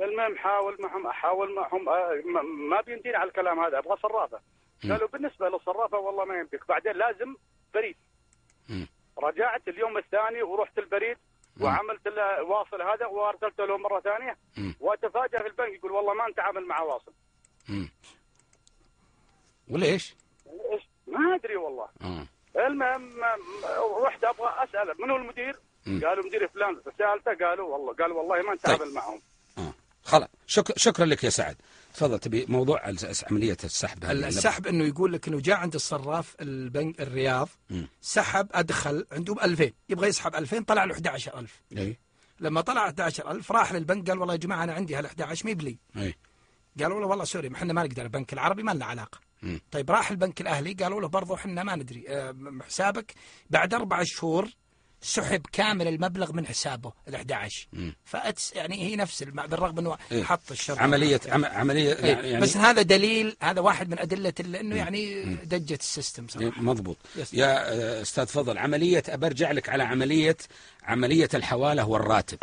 المهم حاول معهم احاول معهم آه، ما- بيمديني على الكلام هذا أبغى صرافة. قالوا بالنسبة للصرافة والله ما يمديك بعدين لازم بريد. رجعت اليوم الثاني ورحت البريد وعملت واصل هذا وأرسلته له مرة ثانية. واتفاجئ في البنك يقول والله ما نتعامل مع واصل. وليش؟ إيش؟ ما أدري والله آه. المهم رحت أبغى اسال من هو المدير؟ قالوا مدير فلان سألته قالوا والله قال والله ما نتعامل طيب. معهم. آه. خلاص. شك... شكرا لك يا سعد. تفضل تبي موضوع عملية السحب هذه. السحب إنه يقول لك إنه جاء عند الصراف البنك الرياض مم. سحب أدخل عنده ب 2000 يبغى يسحب 2000 طلع له 11000 اي لما طلع 11000 راح للبنك قال والله يا جماعة أنا عندي هال 11 ما بلي. اي قالوا له والله سوري ما إحنا ما نقدر البنك العربي ما لنا علاقة. مم. طيب راح البنك الأهلي قالوا له برضو إحنا ما ندري. آه، حسابك بعد أربع شهور سحب كامل المبلغ من حسابه ال 11 فأتس يعني هي نفس. بالرغم إنه إيه. حط الشرط عمليه عم عمليه إيه. يعني بس هذا دليل هذا واحد من أدلة إنه يعني دجت السيستم إيه، صراحة مضبوط يس. يا آه، أستاذ فضل عملية برجع لك على عملية عملية الحوالة والراتب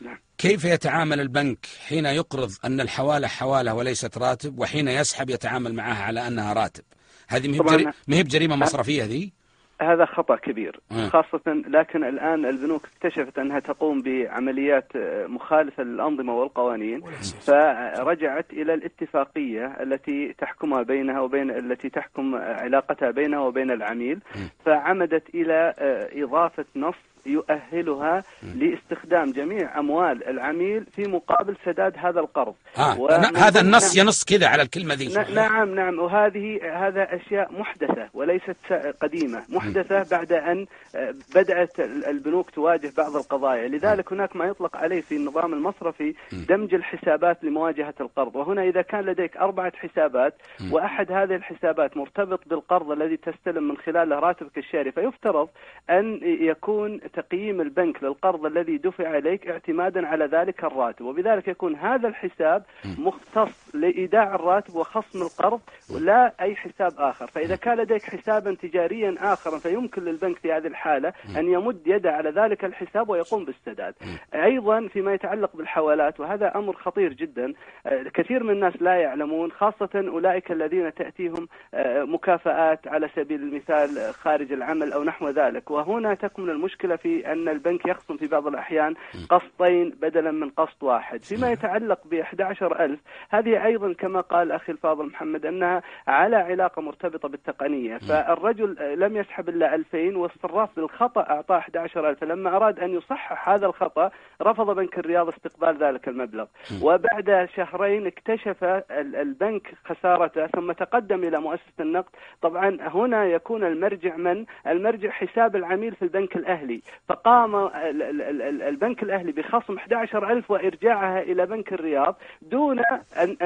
نعم. كيف يتعامل البنك حين يقرض أن الحوالة حوالة وليست راتب وحين يسحب يتعامل معها على أنها راتب هذه ما هي طبعاً- بجري- ما هذا خطأ كبير. خاصة لكن الآن البنوك اكتشفت أنها تقوم بعمليات مخالفة للأنظمة والقوانين فرجعت إلى الاتفاقية التي تحكمها بينها وبين التي تحكم علاقتها بينها وبين العميل فعمدت إلى آه، إضافة نص يؤهلها لاستخدام جميع أموال العميل في مقابل سداد هذا القرض. آه. هذا النص ينص كذا على الكلمة ذي نعم نعم. وهذه هذا أشياء محدثة وليست قديمة، محدثة بعد أن آه، بدأت ال- البنوك تواجه بعض القضايا، لذلك هناك ما يطلق عليه في النظام المصرفي دمج الحسابات لمواجهة القرض، وهنا إذا كان لديك أربعة حسابات وأحد هذه الحسابات مرتبط بالقرض الذي تستلم من خلاله راتبك الشهري، فيفترض أن يكون تقييم البنك للقرض الذي دفع إليك اعتمادا على ذلك الراتب، وبذلك يكون هذا الحساب مختص لإيداع الراتب وخصم القرض ولا أي حساب آخر، فإذا كان لديك حسابا تجاريا اخر فيمكن للبنك في هذه الحالة أن يمد يده على ذلك الحساب ويقوم بالسداد. أيضا فيما يتعلق بالحوالات وهذا أمر خطير جدا، آه، كثير من الناس لا يعلمون خاصة أولئك الذين تأتيهم آه، مكافآت على سبيل المثال آه، خارج العمل أو نحو ذلك، وهنا تكمن المشكلة في أن البنك يخصم في بعض الأحيان قسطين بدلا من قسط واحد، فيما يتعلق ب 11000 هذه أيضا كما قال أخي الفاضل محمد أنها على علاقة مرتبطة بالتقنية، فالرجل آه، لم يسحب إلا 2000 والصراف بالخطا أعطاه 11000 فلما أراد أن يصحح هذا الخطأ رفض بنك الرياض استقبال ذلك المبلغ، وبعد شهرين اكتشف ال- البنك خسارته ثم تقدم إلى مؤسسة النقد، طبعا هنا يكون المرجع من؟ المرجع حساب العميل في البنك الأهلي، فقام ال- ال- ال- البنك الأهلي بخصم 11000 وإرجاعها إلى بنك الرياض دون أن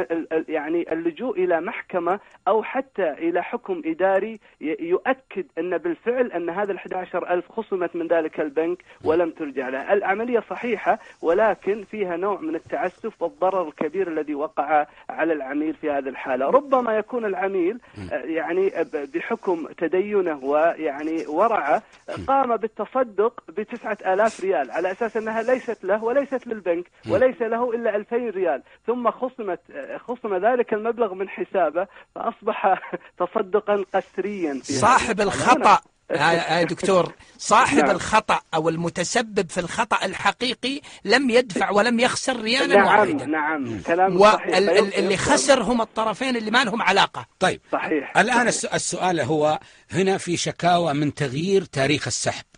يعني اللجوء إلى محكمة أو حتى إلى حكم إداري ي- يؤكد أن بالفعل أن هذا ال 11000 خصمت من ذلك البنك ولم ترجع له، العملية صحيحة ولكن فيها نوع من التعسف والضرر الكبير الذي وقع على العميل في هذه الحالة، ربما يكون العميل آه، يعني بحكم تدينه ويعني ورعه قام بالتصدق ب 9000 ريال على أساس أنها ليست له وليست للبنك وليس له إلا 2000 ريال. ثم خصمت خصم ذلك المبلغ من حسابه فأصبح تصدقا قسريا في صاحب. الخطأ. يا دكتور صاحب نعم. الخطأ أو المتسبب في الخطأ الحقيقي لم يدفع ولم يخسر ريالا نعم واحدا. نعم. كلام صحيح. واللي فيفضل- خسر هم الطرفين اللي ما لهم علاقة. طيب. صحيح. الآن صحيح. الس- السؤال هو هنا في شكاوى من تغيير تاريخ السحب. ال- ال- ال-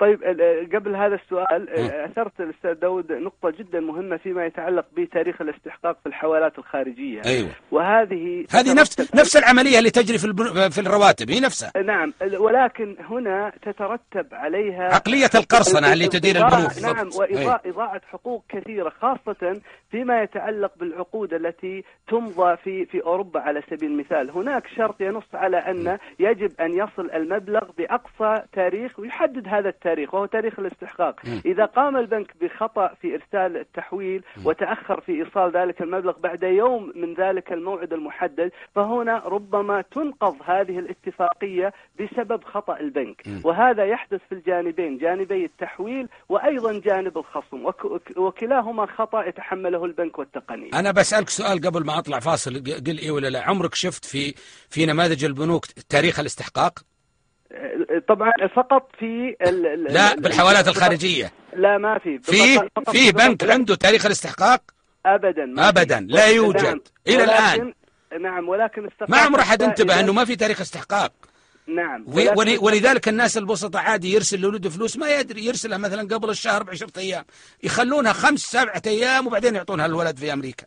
طيب قبل هذا السؤال أثرت الأستاذ داود نقطة جدا مهمة فيما يتعلق بتاريخ الاستحقاق في الحوالات الخارجية. أيوه. وهذه هذه نفس نفس العملية اللي تجري في البن- في الرواتب هي نفسها. نعم ال- ولكن هنا تترتب عليها عقلية القرصنة اللي تدير البنوك. نعم بالضبط. أي. وإضاعة حقوق كثيرة خاصة فيما يتعلق بالعقود التي تمضى في في أوروبا على سبيل المثال. هناك شرط ينص على أن يجب أن يصل المبلغ بأقصى تاريخ ويحدد هذا التاريخ وهو تاريخ الاستحقاق. إذا قام البنك بخطأ في إرسال التحويل وتأخر في إيصال ذلك المبلغ بعد يوم من ذلك الموعد المحدد فهنا ربما تنقض هذه الاتفاقية بسبب خطأ البنك. وهذا يحدث في الجانبين جانبي التحويل وأيضا جانب الخصم وك- وكلاهما خطأ يتحمله البنك والتقنية. أنا بسألك سؤال قبل ما أطلع فاصل قل إيه ولا لا. عمرك شفت في في نماذج البنوك تاريخ الاستحقاق؟ طبعا فقط في ال- ال- لا ال- بالحوالات الخارجية لا ما في في في بنك عنده تاريخ الاستحقاق ابدا ما في. أبداً، لا يوجد. نعم. ولكن- الآن. نعم ولكن ما عمر أحد انتبه إنه ما في تاريخ استحقاق نعم و- ولكن ول- ولذلك الناس البسطاء عادي يرسل لولده فلوس ما يدري يرسلها مثلا قبل الشهر بعشرة أيام يخلونها خمس سبعة أيام وبعدين يعطونها الولد في أمريكا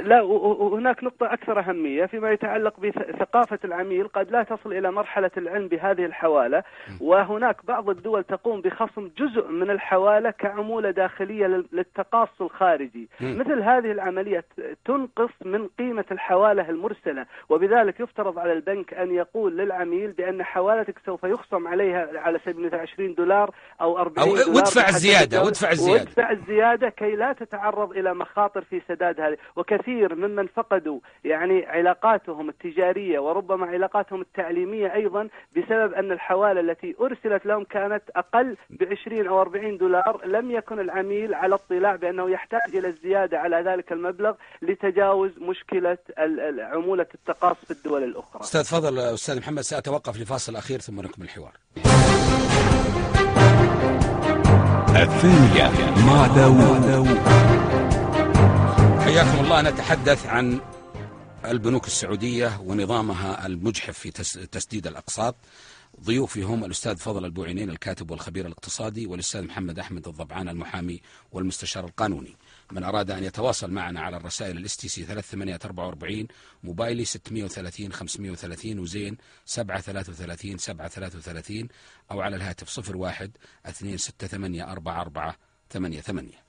لا وهناك نقطة أكثر أهمية فيما يتعلق بثقافة العميل قد لا تصل إلى مرحلة العلم بهذه الحوالة وهناك بعض الدول تقوم بخصم جزء من الحوالة كعمولة داخلية لل- للتقاص الخارجي. مثل هذه العملية تنقص من قيمة الحوالة المرسلة وبذلك يفترض على البنك أن يقول للعميل بأن حوالتك سوف يخصم عليها على سبيل المثال 20 دولار أو 40 أو دولار وادفع الزيادة،. وادفع الزيادة. وادفع الزيادة كي لا تتعرض إلى مخاطر في سداد هذه وكثير ممن فقدوا يعني علاقاتهم التجارية وربما علاقاتهم التعليمية أيضا بسبب أن الحوالة التي أرسلت لهم كانت أقل ب 20 أو 40 دولار لم يكن العميل على اطلاع بأنه يحتاج إلى الزيادة على ذلك المبلغ لتجاوز مشكلة ال- ال- عمولة التقاص في الدول الأخرى. أستاذ فضل أستاذ محمد سأتوقف لفاصل أخير ثم نكمل الحوار. الثانية مع داوود. حياكم الله. نتحدث عن البنوك السعودية ونظامها المجحف في تس- تسديد الأقساط. ضيوفي هم الأستاذ فضل البوعينين الكاتب والخبير الاقتصادي والأستاذ محمد أحمد الضبعان المحامي والمستشار القانوني. من أراد أن يتواصل معنا على الرسائل ال STC 3844 موبايلي 630 530 وزين 733 733 أو على الهاتف 01 268 44 88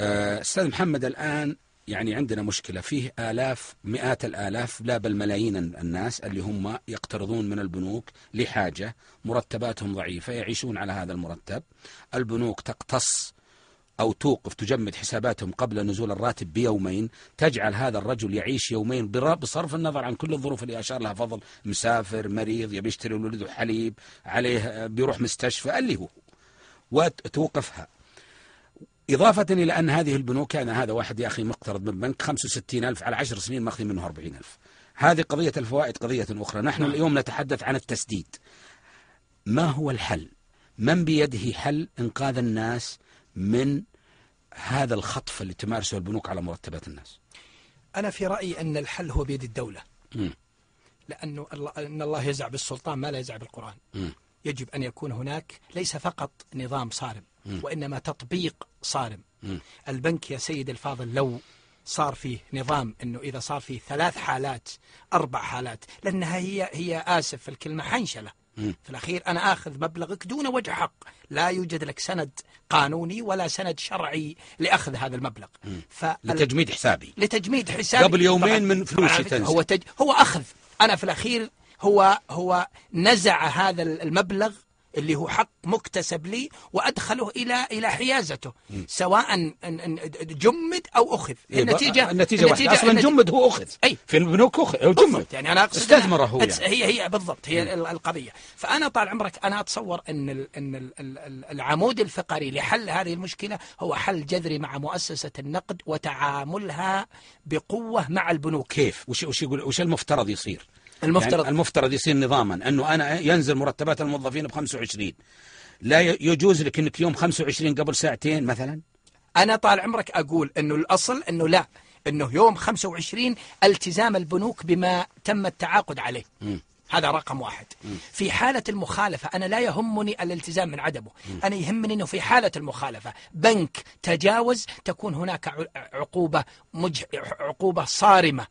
آه، أستاذ محمد الآن يعني عندنا مشكلة. فيه آلاف مئات الآلاف لا بل ملايين الناس اللي هم يقترضون من البنوك لحاجة. مرتباتهم ضعيفة يعيشون على هذا المرتب. البنوك تقتص أو توقف تجمد حساباتهم قبل نزول الراتب بيومين. تجعل هذا الرجل يعيش يومين بصرف النظر عن كل الظروف اللي أشار لها. فضل مسافر مريض يبي يشتري لولده حليب عليه آه، بيروح مستشفى اللي هو وتوقفها. إضافة إلى أن هذه البنوك كان هذا واحد يا أخي مقترض من بنك 65 ألف على 10 سنين ماخذ منه 40 ألف. هذه قضية الفوائد قضية أخرى. نحن اليوم نتحدث عن التسديد. ما هو الحل؟ من بيده حل إنقاذ الناس من هذا الخطف اللي تمارسه البنوك على مرتبات الناس؟ أنا في رأيي أن الحل هو بيد الدولة. مم. لأنه الله أن الله يزع بالسلطان ما لا يزع بالقرآن. مم. يجب أن يكون هناك ليس فقط نظام صارم مم. وإنما تطبيق صارم. مم. البنك يا سيد الفاضل لو صار فيه نظام إنه إذا صار فيه ثلاث حالات أربع حالات لأنها هي هي آسف في الكلمة حنشلة. في الأخير أنا آخذ مبلغك دون وجه حق. لا يوجد لك سند قانوني ولا سند شرعي لأخذ هذا المبلغ. فال- لتجميد حسابي. لتجميد حسابي. قبل يومين من فلوسي تنزل. هو تج... هو أخذ. أنا في الأخير هو هو نزع هذا المبلغ اللي هو حق مكتسب لي وأدخله إلى إلى حيازته سواء جمد أو اخذ إيه، النتيجه النتيجة واحدة. أصلا النتيجة- جمد هو أخذ أي. في البنوك أخذ هو جمد. يعني أنا أقصد استثمره هو يعني. هي هي بالضبط هي ال- القضية. فأنا طال عمرك أنا أتصور أن ال أن ال ال- ال- العمود الفقري لحل هذه المشكلة هو حل جذري مع مؤسسة النقد وتعاملها بقوة مع البنوك. كيف؟ وش وش يقول وش المفترض يصير؟ المفترض يعني المفترض يصير نظاما أنه أنا ينزل مرتبات الموظفين ب 25 لا يجوز لك إنك يوم 25 قبل ساعتين مثلا؟ أنا طال عمرك أقول إنه الأصل إنه لا إنه يوم 25 التزام البنوك بما تم التعاقد عليه. مم. هذا رقم واحد. في حالة المخالفة أنا لا يهمني الالتزام من عدمه. أنا يهمني أنه في حالة المخالفة بنك تجاوز تكون هناك عقوبة مج... عقوبة صارمة.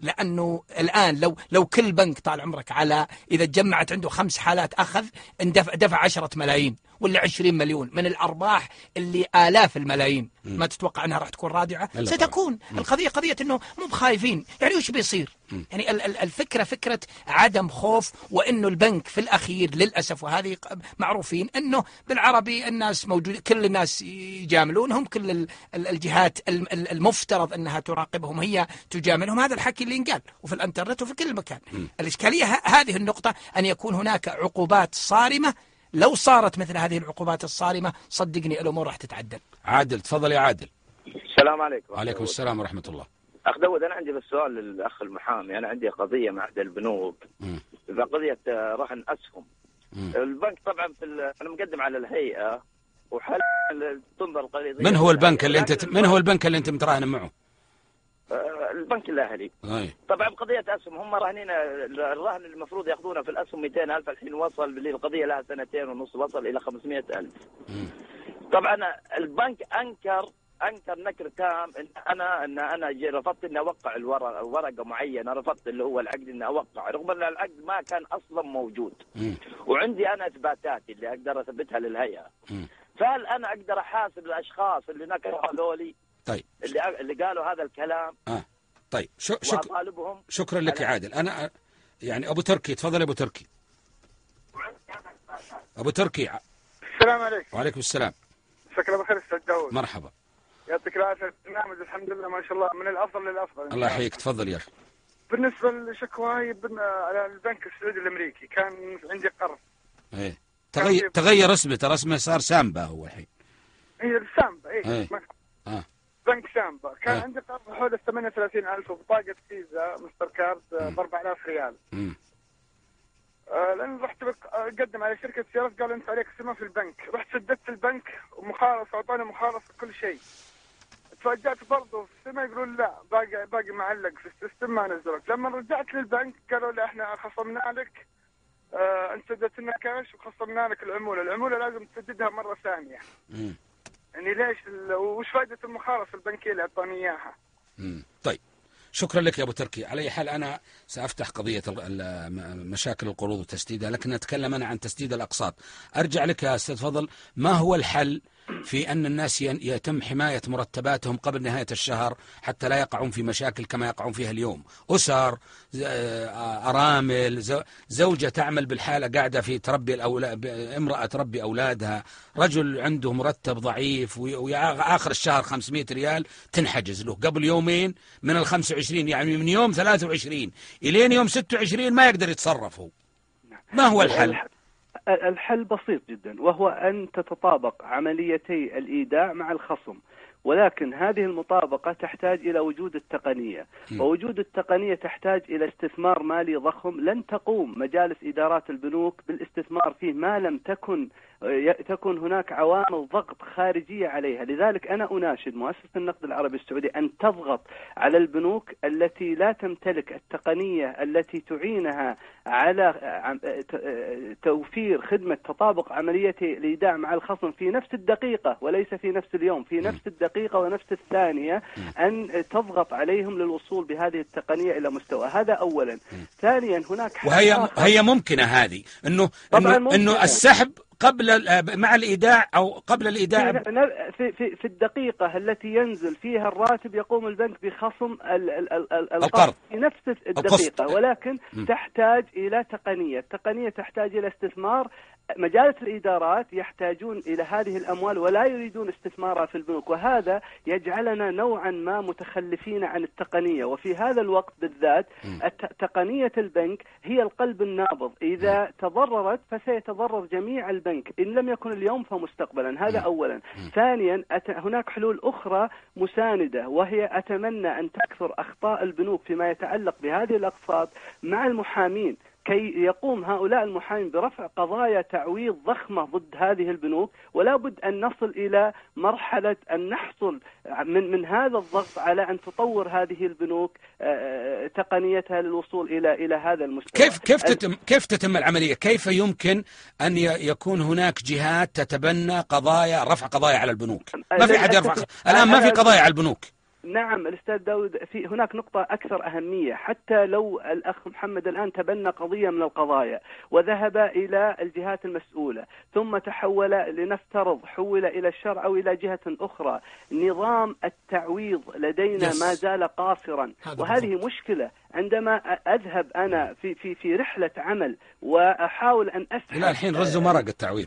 لأنه الآن لو لو كل بنك طال عمرك على إذا تجمعت عنده خمس حالات أخذ اندفع دفع عشرة ملايين ولا عشرين مليون من الأرباح اللي آلاف الملايين. ما تتوقع أنها راح تكون رادعة؟ إلا ستكون. القضية قضية أنه مو بخايفين. يعني وش بيصير؟ يعني ال- ال- الفكرة فكرة عدم خوف وأنه البنك في الأخير للأسف وهذه معروفين أنه بالعربي الناس موجود كل الناس يجاملونهم كل ال- ال- الجهات الم- ال- المفترض أنها تراقبهم. هي تجاملهم. هذا الحكي اللي ينقال. وفي الإنترنت وفي كل مكان. الإشكالية ه- هذه النقطة أن يكون هناك عقوبات صارمة لو صارت مثل هذه العقوبات الصارمة صدقني الأمور راح تتعدل. عادل تفضل يا عادل. السلام عليكم. وعليكم السلام ورحمة الله. أخ داود أنا عندي بس سؤال للأخ المحامي. أنا عندي قضية مع احدى البنوك. قضية آه، رهن أسهم. مم. البنك طبعا في ال- أنا مقدم على الهيئة وحال تنظر القضية. من هو البنك اللي أنت من هو البنك اللي أنت متراهن معه؟ آه، البنك الأهلي اي طبعا قضية أسهم هم راهنين الرهن المفروض ياخذونه في الأسهم 200 ألف الحين وصل اللي القضية لها سنتين ونص وصل إلى 500 ألف مم. طبعا البنك أنكر أنكر نكر تام إن أنا إن أنا رفضت إني أوقع الورقة ورقه معينة رفضت اللي هو العقد إني أوقع رغم إن العقد ما كان أصلا موجود مم. وعندي أنا اثباتاتي اللي أقدر أثبتها للهيئة مم. فهل أنا أقدر أحاسب الأشخاص اللي نكروا هذولي طيب. اللي اللي قالوا هذا الكلام آه. طيب. شو شك... وأطالبهم شكرا لك يا عادل. أنا يعني أبو تركي تفضل يا أبو تركي. أبو تركي السلام عليكم. وعليكم السلام. مساك الله بالخير أستاذ داوود مرحبا. يعطيك العافية. البرنامج الحمد لله ما شاء الله من الأفضل للأفضل. الله يحييك. تفضل يا أخي. بالنسبة لشكواي بن- على البنك السعودي الأمريكي كان عندي قرض. إيه. تغير تغير اسمه ترى اسمه صار سامبا هو الحين هي السامبا اي إيه. ما- آه. بنك سامبا كان آه. عندي قرض حول 38000 وبطاقة فيزا ماستر كارد ب 4000 ريال. مم. آه، لأن رحت بك- آه، اقدم على شركة سيارات قالوا أنت عليك التزام في البنك. رحت سددت البنك ومخالصه اعطوني مخالصه كل شيء. تفاجأت برضه في السمة يقولون لا باقي باقي معلق في ال system ما نزلت. لما رجعت للبنك قالوا لا إحنا خصمنا لك آه أنت سددت لنا كاش وخصمنا لك العمولة، العمولة لازم تسددها مرة ثانية. يعني ليش وش فائده المخالصه البنكية اللي اعطوني إياها؟ طيب. شكرا لك يا أبو تركي. على أي حال أنا سأفتح قضية مشاكل القروض وتسديدها لكن أتكلم أنا عن تسديد الأقساط. أرجع لك يا أستاذ فضل ما هو الحل في أن الناس يتم حماية مرتباتهم قبل نهاية الشهر حتى لا يقعون في مشاكل كما يقعون فيها اليوم. أسر ز- آه، أرامل ز- زوجة تعمل بالحالة قاعدة في تربي الاولاد امرأة تربي أولادها. رجل عنده مرتب ضعيف واخر الشهر 500 ريال تنحجز له. قبل يومين من ال 25 يعني من يوم 23 إلين يوم 26 ما يقدر يتصرف هو. ما هو الحل؟ الح- الحل بسيط جدا وهو أن تتطابق عمليتي الإيداع مع الخصم. ولكن هذه المطابقة تحتاج إلى وجود التقنية. ووجود التقنية تحتاج إلى استثمار مالي ضخم. لن تقوم مجالس إدارات البنوك بالاستثمار فيه ما لم تكن تكن هناك عوامل ضغط خارجية عليها لذلك أنا أناشد مؤسسة النقد العربي السعودي أن تضغط على البنوك التي لا تمتلك التقنية التي تعينها على توفير خدمة تطابق عملية الإيداع مع الخصم في نفس الدقيقة وليس في نفس اليوم في نفس الدقيقة ونفس الثانية أن تضغط عليهم للوصول بهذه التقنية إلى مستوى هذا أولا ثانيا هناك وهي. هي ممكنة هذه إنه ممكنة. إنه السحب قبل ال- مع الإيداع أو قبل الإيداع في, في, في, الدقيقة التي ينزل فيها الراتب يقوم البنك بخصم ال ال ال ال القرض. في نفس. الدقيقة ولكن م. تحتاج إلى تقنية التقنية تحتاج إلى استثمار مجالس الإدارات يحتاجون إلى هذه الأموال ولا يريدون استثمارها في البنوك وهذا يجعلنا نوعا ما متخلفين عن التقنية. وفي هذا الوقت بالذات تقنية البنك هي القلب النابض. إذا تضررت فسيتضرر جميع البنك إن لم يكن اليوم فمستقبلا. هذا أولا. ثانيا أت... هناك حلول أخرى مساندة وهي أتمنى أن تكثر أخطاء البنوك فيما يتعلق بهذه الأقساط مع المحامين. كي يقوم هؤلاء المحامين برفع قضايا تعويض ضخمة ضد هذه البنوك ولا بد أن نصل إلى مرحلة أن نحصل من, من هذا الضغط على أن تطور هذه البنوك آه، تقنيتها للوصول إلى إلى هذا المستوى كيف كيف تتم كيف تتم العملية؟ كيف يمكن ي- يكون هناك جهات تتبنى قضايا رفع قضايا على البنوك؟ ما في حد يرفع الآن ما في قضايا على البنوك نعم الأستاذ داود في هناك نقطة أكثر أهمية حتى لو الأخ محمد الآن تبنى قضية من القضايا وذهب إلى الجهات المسؤولة ثم تحول لنفترض حول إلى الشرع أو إلى جهة أخرى نظام التعويض لدينا Yes. ما زال قاصرا وهذه بالضبط. مشكلة عندما أذهب أنا في في في رحلة عمل وأحاول أن أسحب لا الحين رز ومرق التعويض.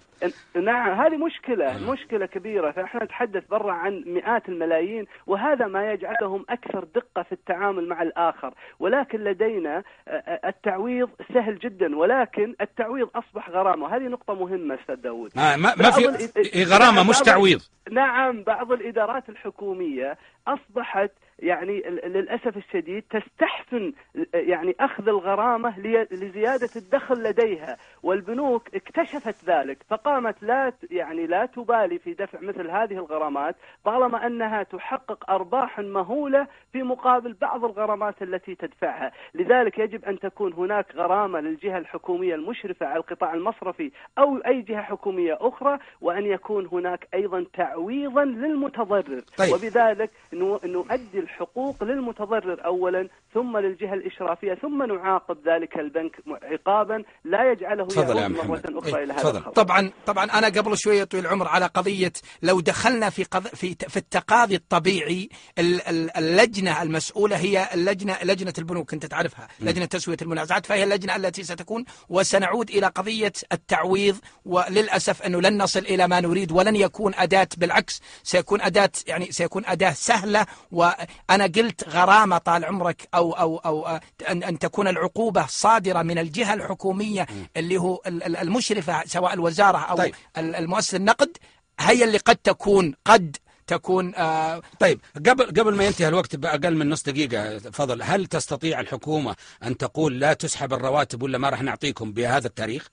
نعم هذه مشكلة مشكلة كبيرة. فإحنا نتحدث برا عن مئات الملايين وهذا ما يجعلهم أكثر دقة في التعامل مع الآخر. ولكن لدينا آه، آه، التعويض سهل جدا ولكن التعويض أصبح غرامة. وهذه نقطة مهمة أستاذ داود ما ما, ما في غرامه مش تعويض. نعم بعض الإدارات الحكومية أصبحت يعني ل- للأسف الشديد تستحسن يعني أخذ الغرامة لي- لزيادة الدخل لديها والبنوك اكتشفت ذلك فقامت لا يعني لا تبالي في دفع مثل هذه الغرامات طالما أنها تحقق أرباح مهولة في مقابل بعض الغرامات التي تدفعها لذلك يجب أن تكون هناك غرامة للجهة الحكومية المشرفة على القطاع المصرفي أو أي جهة حكومية أخرى وأن يكون هناك أيضا تعويض تعويضا للمتضرر طيب. وبذلك نؤدي الحقوق للمتضرر أولا ثم للجهة الإشرافية ثم نعاقب ذلك البنك عقابا لا يجعله تفضل يا يعود محمد. أخرى إيه، إلى هذا. الخطر طبعا طبعا أنا قبل شوية طويل العمر على قضية لو دخلنا في قض... في في التقاضي الطبيعي ال- ال- اللجنة المسؤولة هي اللجنه لجنة البنوك أنت تعرفها لجنة تسوية المنازعات فهي اللجنة التي ستكون وسنعود إلى قضية التعويض وللأسف أنه لن نصل إلى ما نريد ولن يكون أداة بالعكس سيكون أداة يعني سيكون أداة سهلة وأنا قلت غرامة طال عمرك أو أو أو آه، ان أن تكون العقوبة صادرة من الجهة الحكومية اللي هو ال- ال- المشرفة سواء الوزارة أو طيب. ال- المؤسسة النقد هي اللي قد تكون قد تكون آه طيب قبل قبل ما ينتهي الوقت بأقل من نص دقيقة فضل هل تستطيع الحكومة أن تقول لا تسحب الرواتب ولا ما راح نعطيكم بهذا التاريخ؟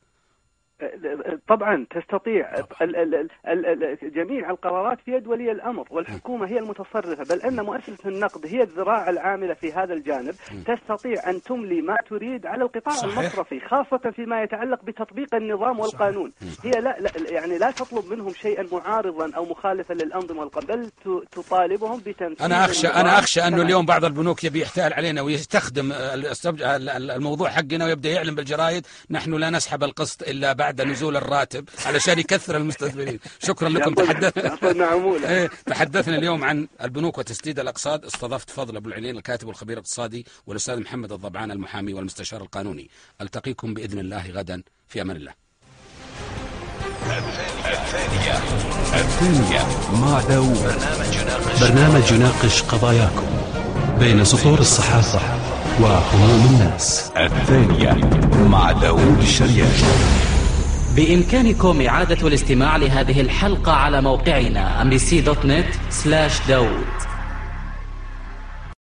طبعا تستطيع ال- ال- ال- ال- ال- جميع القرارات في يد ولي الأمر والحكومة هي المتصرفة بل أن مؤسسة النقد هي الذراع العاملة في هذا الجانب. تستطيع أن تملي ما تريد على القطاع صحيح. المصرفي خاصة فيما يتعلق بتطبيق النظام والقانون. هي لا, لا يعني لا تطلب منهم شيئا معارضا أو مخالفا للانظمه والقانون بل تطالبهم بتنفيذ أنا أخشى أنا أخشى أنه اليوم بعض البنوك يبي يحتال علينا ويستخدم الموضوع حقنا ويبدأ يعلن بالجرايد نحن لا نسحب القسط إلا بعد نزول الراتب علشان يكثر المستثمرين. شكرا لكم. تحدثنا. إيه، تحدثنا اليوم عن البنوك وتسديد الأقساط. استضفت فضل أبو العلين الكاتب والخبير الاقتصادي والأستاذ محمد الضبعان المحامي والمستشار القانوني. ألتقيكم بإذن الله غدا. في أمان الله. الثانية مع داوود برنامج يناقش قضاياكم بين سطور الصحافة وهموم الناس. الثانية مع داوود الشريان بإمكانكم إعادة الاستماع لهذه الحلقة على موقعنا mbc.net/داود